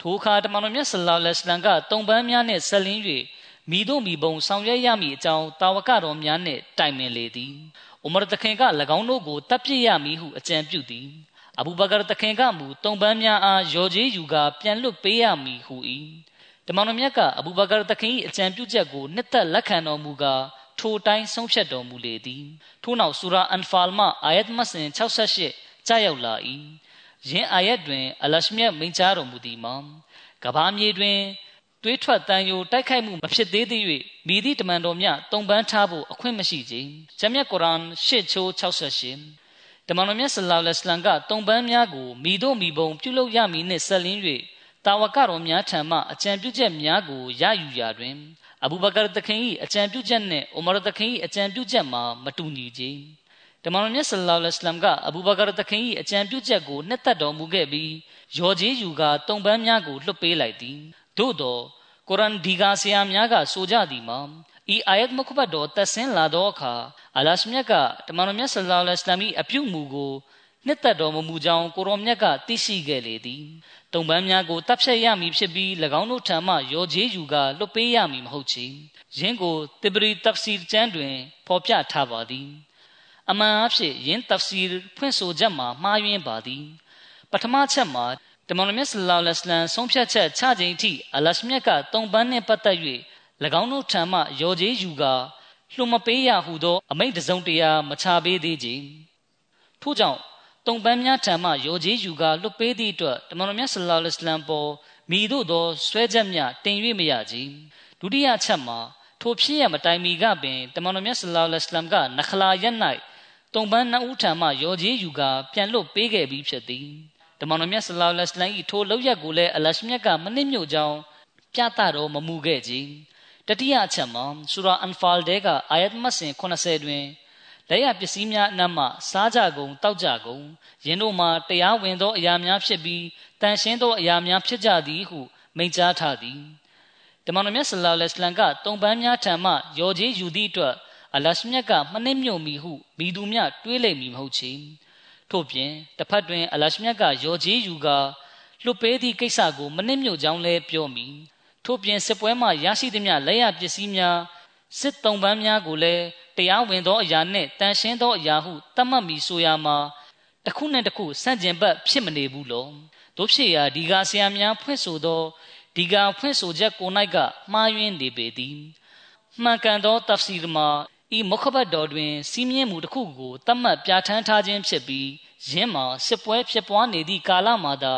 ထိုအခါတမန်တော်မြတ်ဆလ္လာလဟ်အလัยဟိဝါစလမ်ကတုံပန်းများနှင့်ဆက်လင်း၍ မိတို့မိဘုံဆောင်ရွက်ရမည်အကြောင်းတာဝကတော်များနှင့်တိုင်ပင်လေသည်။ဥမရတခင်က၎င်းတို့ကိုတပ်ပြစ်ရမည်ဟုအကြံပြုသည်။အဘူဘကာတခင်ကမူတုံပန်းများအားရော်ကြီးယူကာပြန်လွတ်ပေးရမည်ဟု၏။တမန်တော်မြတ်ကအဘူဘကာတခင်၏အကြံပြုချက်ကိုနှစ်သက်လက်ခံတော်မူကာထိုတိုင်းဆုံးဖြတ်တော်မူလေသည်။ထို့နောက်ဆူရာအန်ဖာလ်မှအာယတ်မစင်68ကြားရောက်လာ၏။ယင်းအာယတ်တွင် အလရှမြတ်မိန့်ကြားတော်မူသည်မှာကဘာမြေတွင် တွေးထွက်တန်ယိုတိုက်ခိုက်မှုမဖြစ်သေးသေး၍မိသည့်တမန်တော်မြတ်တုံပန်းထားဖို့အခွင့်မရှိကြ။ဂျမ်မြတ်ကုရ်အာန်ရှစ်ချိုး68တမန်တော်မြတ်ဆလ္လာလဟ်အလัยဟ်ကတုံပန်းများကိုမိတို့မိဘုံပြုလုပ်ရမည်နှင့်ဆက်လင်း၍တာဝကတော်များထံမှအကြံပြုချက်များကိုရယူရာတွင်အဘူဘကာတခင်၏အကြံပြုချက်နှင့်အိုမာတခင်၏အကြံပြုချက်မှာမတူညီကြ။တမန်တော်မြတ်ဆလ္လာလဟ်အလัยဟ်ကအဘူဘကာတခင်၏အကြံပြုချက်ကိုနှစ်သက်တော်မူခဲ့ပြီးရော်ကြီးယူကတုံပန်းများကိုလွှတ်ပေးလိုက်သည် သို့သောကုရ်အန်ဒီကာဆရာများကဆိုကြသည်မှာဤအာယတ်မုခဘတ်တော်သက်ဆင်းလာသောအခါအလရှမြတ်ကတမန်တော်မြတ်ဆလ္လာလဟ်အလัยဟ်အပြုမူကိုနှစ်သက်တော်မမူကြောင်းကိုရောမြတ်ကသိရှိခဲ့လေသည်တုံပန်းများကိုတပ်ဖြတ်ရမည်ဖြစ်ပြီး၎င်းတို့ထံမှရော်ကြီးယူကလွတ်ပေးရမည်မဟုတ်ချေယင်းကိုတဘရီတဖ်စီကျမ်းတွင်ဖော်ပြထားပါသည်အမှန်အဖြစ်ယင်းတဖ်စီဖွင့်ဆိုချက်မှာမှားယွင်းပါသည်ပထမချက်မှာ တမန်တော်မြတ်ဆလ္လာလဟ်အလัยဟ်ဆုံးဖြတ်ချက်ချခြင်းအထိအလရှမြတ်ကတုံပန်းနှင့်ပတ်သက်၍၎င်းတို့ထံမှရော်ကြီးယူကာလှုံမပေးရဟုသော အမိန့်တစုံတရာမချပေးသေးကြထို့ကြောင့်တုံပန်းများထံမှရော်ကြီးယူကာလွတ်ပေးသည့်အတွက်တမန်တော်မြတ်ဆလ္လာလဟ်အလัยဟ်ပေါ်မိတို့သောဆွဲချက်များတင်၍မရကြဒုတိယချက်မှာထိုဖြစ်ရမတိုင်မီကပင်တမန်တော်မြတ်ဆလ္လာလဟ်အလัยဟ်ကနခလာရက်၌တုံပန်းနှစ်ဦးထံမှရော်ကြီးယူကာပြန်လွတ်ပေးခဲ့ပြီးဖြစ်သည် တမန်တော်မြတ်ဆလောလ္လဟ်အလိုင်းထိုလောက်ရက်ကိုလည်းအလရှမြတ်ကမနစ်မြို့ကြောင်းပြသတော်မမူခဲ့ကြတတိယအချက်မှာဆူရာအန်ဖာလ်တဲကအာယတ်မတ်စင်80တွင်လက်ရပစ္စည်းများအနက်မှစားကြကုန်တောက်ကြကုန်ယင်းတို့မှာတရားဝင်သောအရာများဖြစ်ပြီးတန်ရှင်းသောအရာများဖြစ်ကြသည်ဟုမိန့်ကြားထားသည်တမန်တော်မြတ်ဆလောလ္လဟ်အလိုင်းကတုံပန်းများထံမှရော်ကြီးယူသည့်အတွက်အလရှမြတ်ကမနစ်မြို့မီဟုမိသူမြတွေးလိမ့်မည်မဟုတ်ချေ ထို့ပြင်တစ်ဖက်တွင် အလရှမြတ်ကရော်ကြီးယူကာလွတ်ပေးသည့်ကိစ္စကိုမနစ်မြို့ကြောင်းလဲပြောမိထို့ပြင်စစ်ပွဲမှရရှိသမျှလက်ရပစ္စည်းများစစ်တုံးပန်းများကိုလည်းတရားဝင်သောအရာနှင့်တန်ရှင်းသောအရာဟုသတ်မှတ်မိဆိုရမှာတစ်ခုနှင့်တစ်ခုဆန့်ကျင်ဘက်ဖြစ်မနေဘူးလောတို့ဖြစ်ရာဒီကဆရာများဖွင့်ဆိုသောဒီကဖွင့်ဆိုချက်ကို၌ကမှားယွင်းနေပေသည်မှန်ကန်သောတဖ်စီရမှာ ဤမုခဘတ်တော်တွင်စီးမြင့်မှုတစ်ခုကိုတတ်မှတ်ပြဋ္ဌာန်းထားခြင်းဖြစ်ပြီးယင်းမှာစစ်ပွဲဖြစ်ပွားနေသည့်ကာလမှာသာ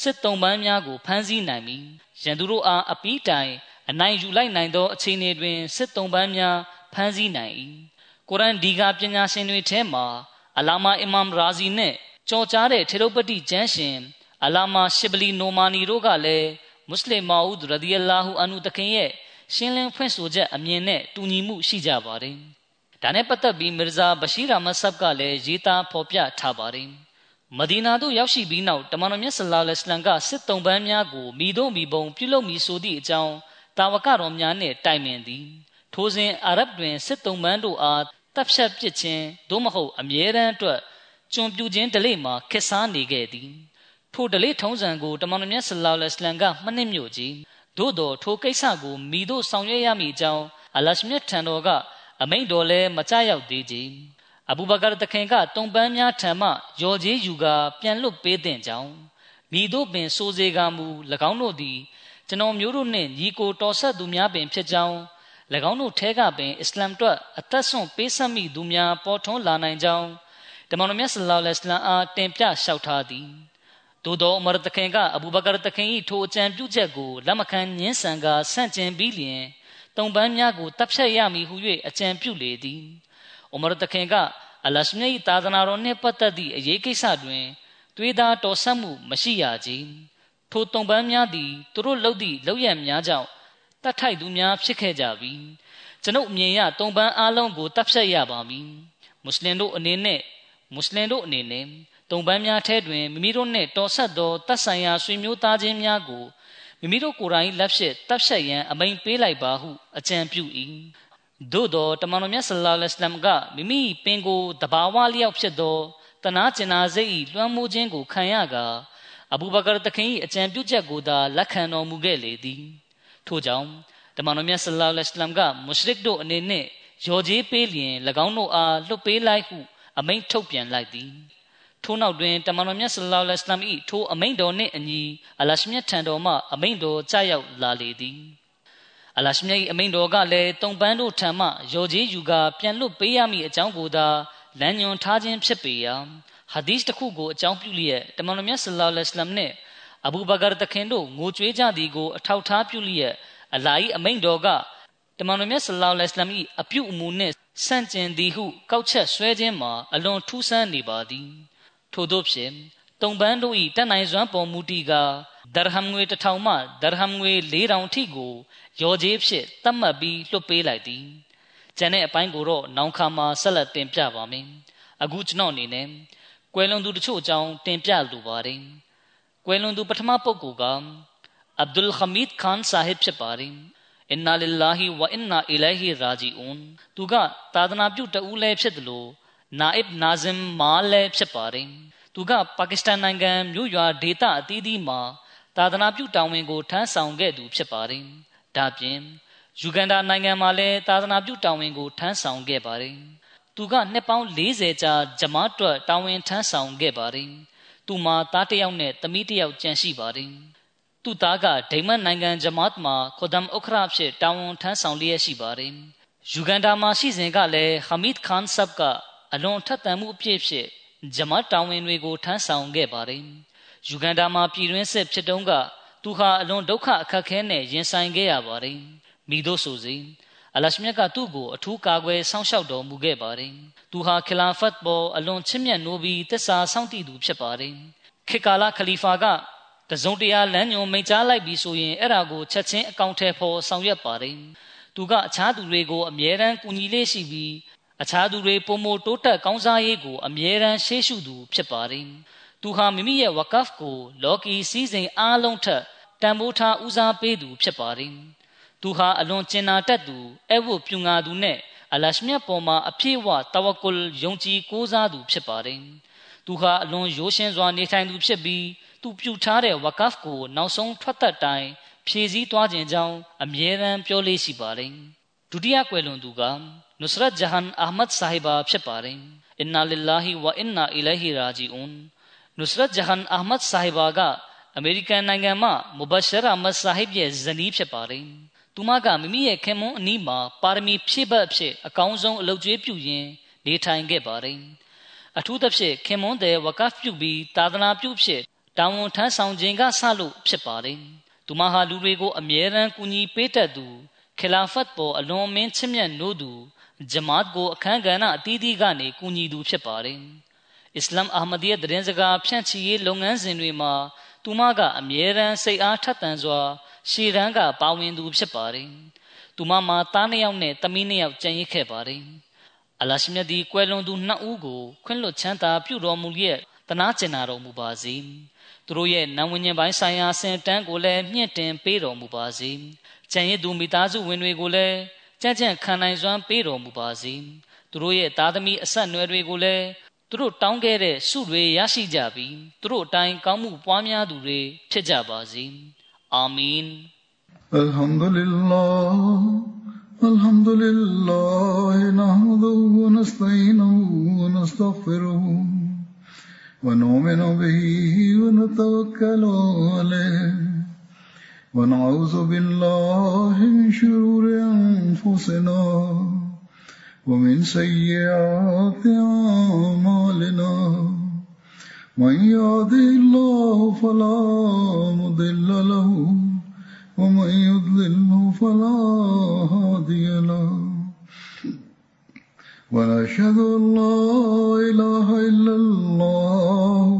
စစ်တုံးပန်းများကိုဖမ်းဆီးနိုင်ပြီးရန်သူတို့အားအပီးတိုင်အနိုင်ယူလိုက်နိုင်သောအခြေအနေတွင်စစ်တုံးပန်းများဖမ်းဆီးနိုင်၏ကုရ်အန်ဒီကာပညာရှင်တွေထဲမှာအလာမာအီမမ်ရာဇီနှင့်ကြော်ကြားတဲ့ထေရုပတိကျမ်းရှင်အလာမာရှစ်ဘလီနိုမာနီတို့ကလည်းမွတ်စလင်မာဦးရဒီအလာဟူအန်ဟူတခင်ရဲ့ ရှင်းလင်းဖွင့်ဆိုချက်အမြင်နဲ့တူညီမှုရှိကြပါတယ်။ဒါနဲ့ပတ်သက်ပြီးမီရဇာဘရှိရာမဆပ်ကလည်းရေးသားဖော်ပြထားပါတယ်။မဒီနာသို့ရောက်ရှိပြီးနောက်တမန်တော်မြတ်ဆလောလ္လဟ်အလัยဟ်ကစစ်တုံးပန်းများကိုမိတို့မိဘုံပြုလုပ်မိဆိုသည့်အကြောင်းတာဝကတော်များနှင့်တိုင်ပင်သည်။ထိုစဉ်အာရဗ်တွင်စစ်တုံးပန်းတို့အားတပ်ဖြတ်ပစ်ခြင်းသို့မဟုတ်အမြဲတမ်းအတွက်ကျွန်ပြူခြင်းဒလိမှာခက်စားနေခဲ့သည်ထိုဒလိထုံးစံကိုတမန်တော်မြတ်ဆလောလ္လဟ်အလိုင်းကမှတ်နှစ်မြို့ကြီး သို့တော်ထိုကိစ္စကိုမိတို့ဆောင်ရွက်ရမည်အကြောင်းအလရှမြတ်ထံတော်ကအမိန့်တော်လဲမကြရောက်သေးကြအဘူဘကာတခင်ကတုံပန်းများထံမှရော်ကြီးယူကာပြန်လွတ်ပေးတဲ့ကြောင်းမိတို့ပင်စိုးစေကမူ၎င်းတို့သည်ကျွန်တော်မျိုးတို့နှင့်ညီကိုတော်ဆက်သူများပင်ဖြစ်ကြောင်း၎င်းတို့ထဲကပင်အစ္စလာမ်အတွက်အသက်ဆုံးပေးဆက်မိသူများပေါ်ထွန်းလာနိုင်ကြောင်းတမန်တော်မြတ်ဆလောလ္လဟ်အလัยဟ်အားတင်ပြလျှောက်ထားသည် သို့သောအမရတခင်ကအဘူဘကာတခင်၏ထိုအကြံပြုချက်ကိုလက်မခံညှင်းဆန်ကာဆန့်ကျင်ပြီးလျင်တုံပန်းများကိုတပ်ဖြတ်ရမည်ဟု၍အကြံပြုလေသည်အမရတခင်ကအလရှမြတ်၏သာသနာတော်နှင့်ပတ်သက်သည့်အရေးကိစ္စတွင်တွေးသားတော်ဆက်မှုမရှိရကြထိုတုံပန်းများသည်သူတို့လှုပ်သည့်လောက်ရများကြောင့်တတ်ထိုက်သူများဖြစ်ခဲ့ကြပြီကျွန်ုပ်အမြင်ရတုံပန်းအလုံးကိုတပ်ဖြတ်ရပါမည်မွတ်စလင်တို့အနေနဲ့မွတ်စလင်တို့အနေနဲ့ တုံပန်းများထဲတွင်မိမိတို့နှင့်တော်ဆက်သောတတ်ဆိုင်ရာဆွေမျိုးသားချင်းများကိုမိမိတို့ကိုယ်တိုင်လက်ဖြင့်တပ်ဖြတ်ရန်အမိန်ပေးလိုက်ပါဟုအကြံပြု၏သို့သောတမန်တော်မြတ်ဆလ္လာလဟ်အလัยဟ်ကမိမိပင်ကိုတဘာဝလျောက်ဖြစ်သောတနာကျင်နာစိတ်၏လွှမ်းမိုးခြင်းကိုခံရကာအဘူဘကာတခင်၏အကြံပြုချက်ကိုသာလက်ခံတော်မူခဲ့လေသည်ထို့ကြောင့်တမန်တော်မြတ်ဆလ္လာလဟ်အလัยဟ်ကမုရှရစ်တို့အနေနှင့်ရော်ကြီးပေးလျင်၎င်းတို့အားလွတ်ပေးလိုက်ဟုအမိန့်ထုတ်ပြန်လိုက်သည် ထို့နောက်တွင်တမန်တော်မြတ်ဆလ္လာလဟ်အလัยဟ်၏ထိုအမိန့်တော်နှင့်အညီအလရှမြတ်ထံတော်မှအမိန့်တော်ကြားရောက်လာလေသည်အလရှမြတ်၏အမိန့်တော်ကလည်းတုံပန်းတို့ထံမှရော်ကြီးယူကာပြန်လွတ်ပေးရမည့်အကြောင်းကိုသာလမ်းညွှန်ထားခြင်းဖြစ်ပေရာဟာဒီစ်တစ်ခုကိုအကြောင်းပြုလျက်တမန်တော်မြတ်ဆလ္လာလဟ်အလัยဟ်နှင့်အဘူဘကာတခင်တို့ငိုကြွေးကြသည်ကိုအထောက်ထားပြုလျက်အလာ၏အမိန့်တော်ကတမန်တော်မြတ်ဆလ္လာလဟ်အလัยဟ်၏အပြုအမူနှင့်ဆန့်ကျင်သည်ဟုကောက်ချက်ဆွဲခြင်းမှာအလွန်ထူးဆန်းနေပါသည် ထို့သောဖြင့်တုံပန်းတို့၏တန်နိုင်စွမ်းပေါ်မူတည်ကဒရဟမ်ငွေ1000မှဒရဟမ်ငွေ4000ထိကိုရော်ကြေးဖြင့်သတ်မှတ်ပြီးလွှတ်ပေးလိုက်သည်ကျန်တဲ့အပိုင်းကိုတော့နောက်ခါမှာဆက်လက်တင်ပြပါမယ်အခုကျွန်တော်အနေနဲ့ကွယ်လွန်သူတချို့အကြောင်းတင်ပြလိုပါတယ်ကွယ်လွန်သူပထမပုဂ္ဂိုလ်ကအဗ်ဒุลခမီဒ်ခန်ဆာဟစ်ဖြစ်ပါတယ်အင်နာလ illah ဝအင်နာအီလိုင်ဟီရာဂျီအွန်သူကသာသနာပြုတဦးလည်းဖြစ်တယ်လို့ နာအစ်နာဇင်မာလည်းဖြစ်ပါတယ်သူကပါကစ္စတန်နိုင်ငံမြို့ရွာဒေသအသီးသီးမှာသာသနာပြုတာဝန်ကိုထမ်းဆောင်ခဲ့သူဖြစ်ပါတယ်ဒါပြင်ယူဂန်ဒါနိုင်ငံမှာလည်းသာသနာပြုတာဝန်ကိုထမ်းဆောင်ခဲ့ပါတယ်သူကနှစ်ပေါင်း40ကြာဂျမားတွတ်တာဝန်ထမ်းဆောင်ခဲ့ပါတယ်သူမှာသားတစ်ယောက်နဲ့သမီးတစ်ယောက်ကြံရှိပါတယ်သူသားကဒိမတ်နိုင်ငံဂျမာတ်မှာခိုဒမ်ဥခရာဖြစ်တာဝန်ထမ်းဆောင်လျက်ရှိပါတယ်ယူဂန်ဒါမှာရှိစဉ်ကလည်းဟမီဒ်ခန်ဆပ်က အလွန်ထက်သန်မှုအပြည့်ဖြင့်ဂျမတ်တာဝန်တွေကိုထမ်းဆောင်ခဲ့ပါတယ်။ယူဂန်ဒါမှာပြည်တွင်းစစ်ဖြစ်တုန်းကသူဟာအလွန်ဒုက္ခအခက်ခဲနဲ့ရင်ဆိုင်ခဲ့ရပါတယ်။မိတို့ဆိုစီအလရှမြတ်ကသူ့ကိုအထူးကာကွယ်စောင့်ရှောက်တော်မူခဲ့ပါတယ်။သူဟာခလာဖတ်ပေါ်အလွန်ချစ်မြတ်နိုးပြီးတစ္ဆာစောင့်တည်သူဖြစ်ပါတယ်။ခေကာလာခလီဖာကတစုံတရာလမ်းညွန်မိန့်ကြားလိုက်ပြီးဆိုရင်အဲ့ဒါကိုချက်ချင်းအကောင့်ထဲပေါ်ဆောင်ရွက်ပါတယ်။သူကအခြားသူတွေကိုအမြဲတမ်းကူညီလေးရှိပြီး အခြားသူတွေပုံမတိုးတက်ကောင်းစားရေးကိုအမြဲတမ်းရှေ့ရှုသူဖြစ်ပါတယ်။သူဟာမိမိရဲ့ဝကဖ်ကိုလော်ကီစည်းစိမ်အားလုံးထက်တန်ဖိုးထားဦးစားပေးသူဖြစ်ပါတယ်။သူဟာအလွန်ကျင်နာတတ်သူအဝတ်ပြူငါသူနဲ့အလရှမြတ်ပေါ်မှာအပြည့်အဝတဝကုလ်ယုံကြည်ကိုးစားသူဖြစ်ပါတယ်။သူဟာအလွန်ရိုးရှင်းစွာနေထိုင်သူဖြစ်ပြီးသူပြုထားတဲ့ဝကဖ်ကိုနောက်ဆုံးထွက်သက်တိုင်းဖဖြည့်ဆည်းသွားခြင်းကြောင်းအမြဲတမ်းပြောလေးရှိပါတယ်ဒုတိယကွယ်လွန်သူက နုစရတ်ဂျဟန်အာမတ်ဆာဟီဘာဖြစ်ပါတယ်အင်နာလ illah ဝအင်နာအီလိုင်ဟီရာဂျီအွန်နုစရတ်ဂျဟန်အာမတ်ဆာဟီဘာကအမေရိကန်နိုင်ငံမှမူဘရှရာမတ်ဆာဟစ်ရဲ့ဇနီးဖြစ်ပါတယ်သူမကမိမိရဲ့ခင်မွန်းအနီးမှာပါရမီဖြည့်ဘတ်အဖြစ်အကောင်းဆုံးအလုပ်ကျွေးပြုရင်းနေထိုင်ခဲ့ပါတယ်အထူးသဖြင့်ခင်မွန်းတဲ့ဝကဖ်ပြုပြီးသာသနာပြုဖြစ်တာဝန်ထမ်းဆောင်ခြင်းကဆလို့ဖြစ်ပါတယ်သူမဟာလူတွေကိုအမြဲတမ်းကူညီပေးတတ်သူခလာဖတ်ပေါ်အလွန်မင်းချစ်မြတ်နိုးသူ ဂျမာတ်ကိုအခမ်းကဏ္ဍအသီးသီးကနေကူညီသူဖြစ်ပါတယ်အစ္စလာမ်အာမဒီယတ်သတင်းစကားဖြန့်ချီရေးလုပ်ငန်းစဉ်တွေမှာသူမကအမြဲတမ်းစိတ်အားထက်သန်စွာရှေ့တန်းကပါဝင်သူဖြစ်ပါတယ်သူမမှာသားနှစ်ယောက်နဲ့သမီးနှစ်ယောက်ကြံ့ရစ်ခဲ့ပါတယ်အလရှိမြတ်ဒီကွယ်လွန်သူနှစ်ဦးကိုခွင့်လွှတ်ချမ်းသာပြုတော်မူလျက်တနာကျင်နာတော်မူပါစေသူတို့ရဲ့နံဝင်ခြင်းပိုင်းဆိုင်ရာစင်တန်းကိုလည်းမြင့်တင်ပေးတော်မူပါစေကြံ့ရစ်သူမိသားစုဝင်တွေကိုလည်း ကြံ့ကြံ့ခံနိုင်စွမ်းပေးတော်မူပါစေသူတို့ရဲ့သားသမီးအဆက်အနွယ်တွေကိုလည်းသူတို့တောင်းခဲ့တဲ့ဆုတွေရရှိကြပြီးသူတို့အတိုင်းကောင်းမှုပွားများသူတွေဖြစ်ကြပါစေအာမင် الحمد لله الحمد لله نحمده ونستعينه ونستغفره ونؤمن به ونتوكل عليه ونعوذ بالله من شرور أنفسنا ومن سيئات أعمالنا. من يهده الله فلا مضل له ومن يضلله فلا هادي له. ونشهد أن لا إله إلا الله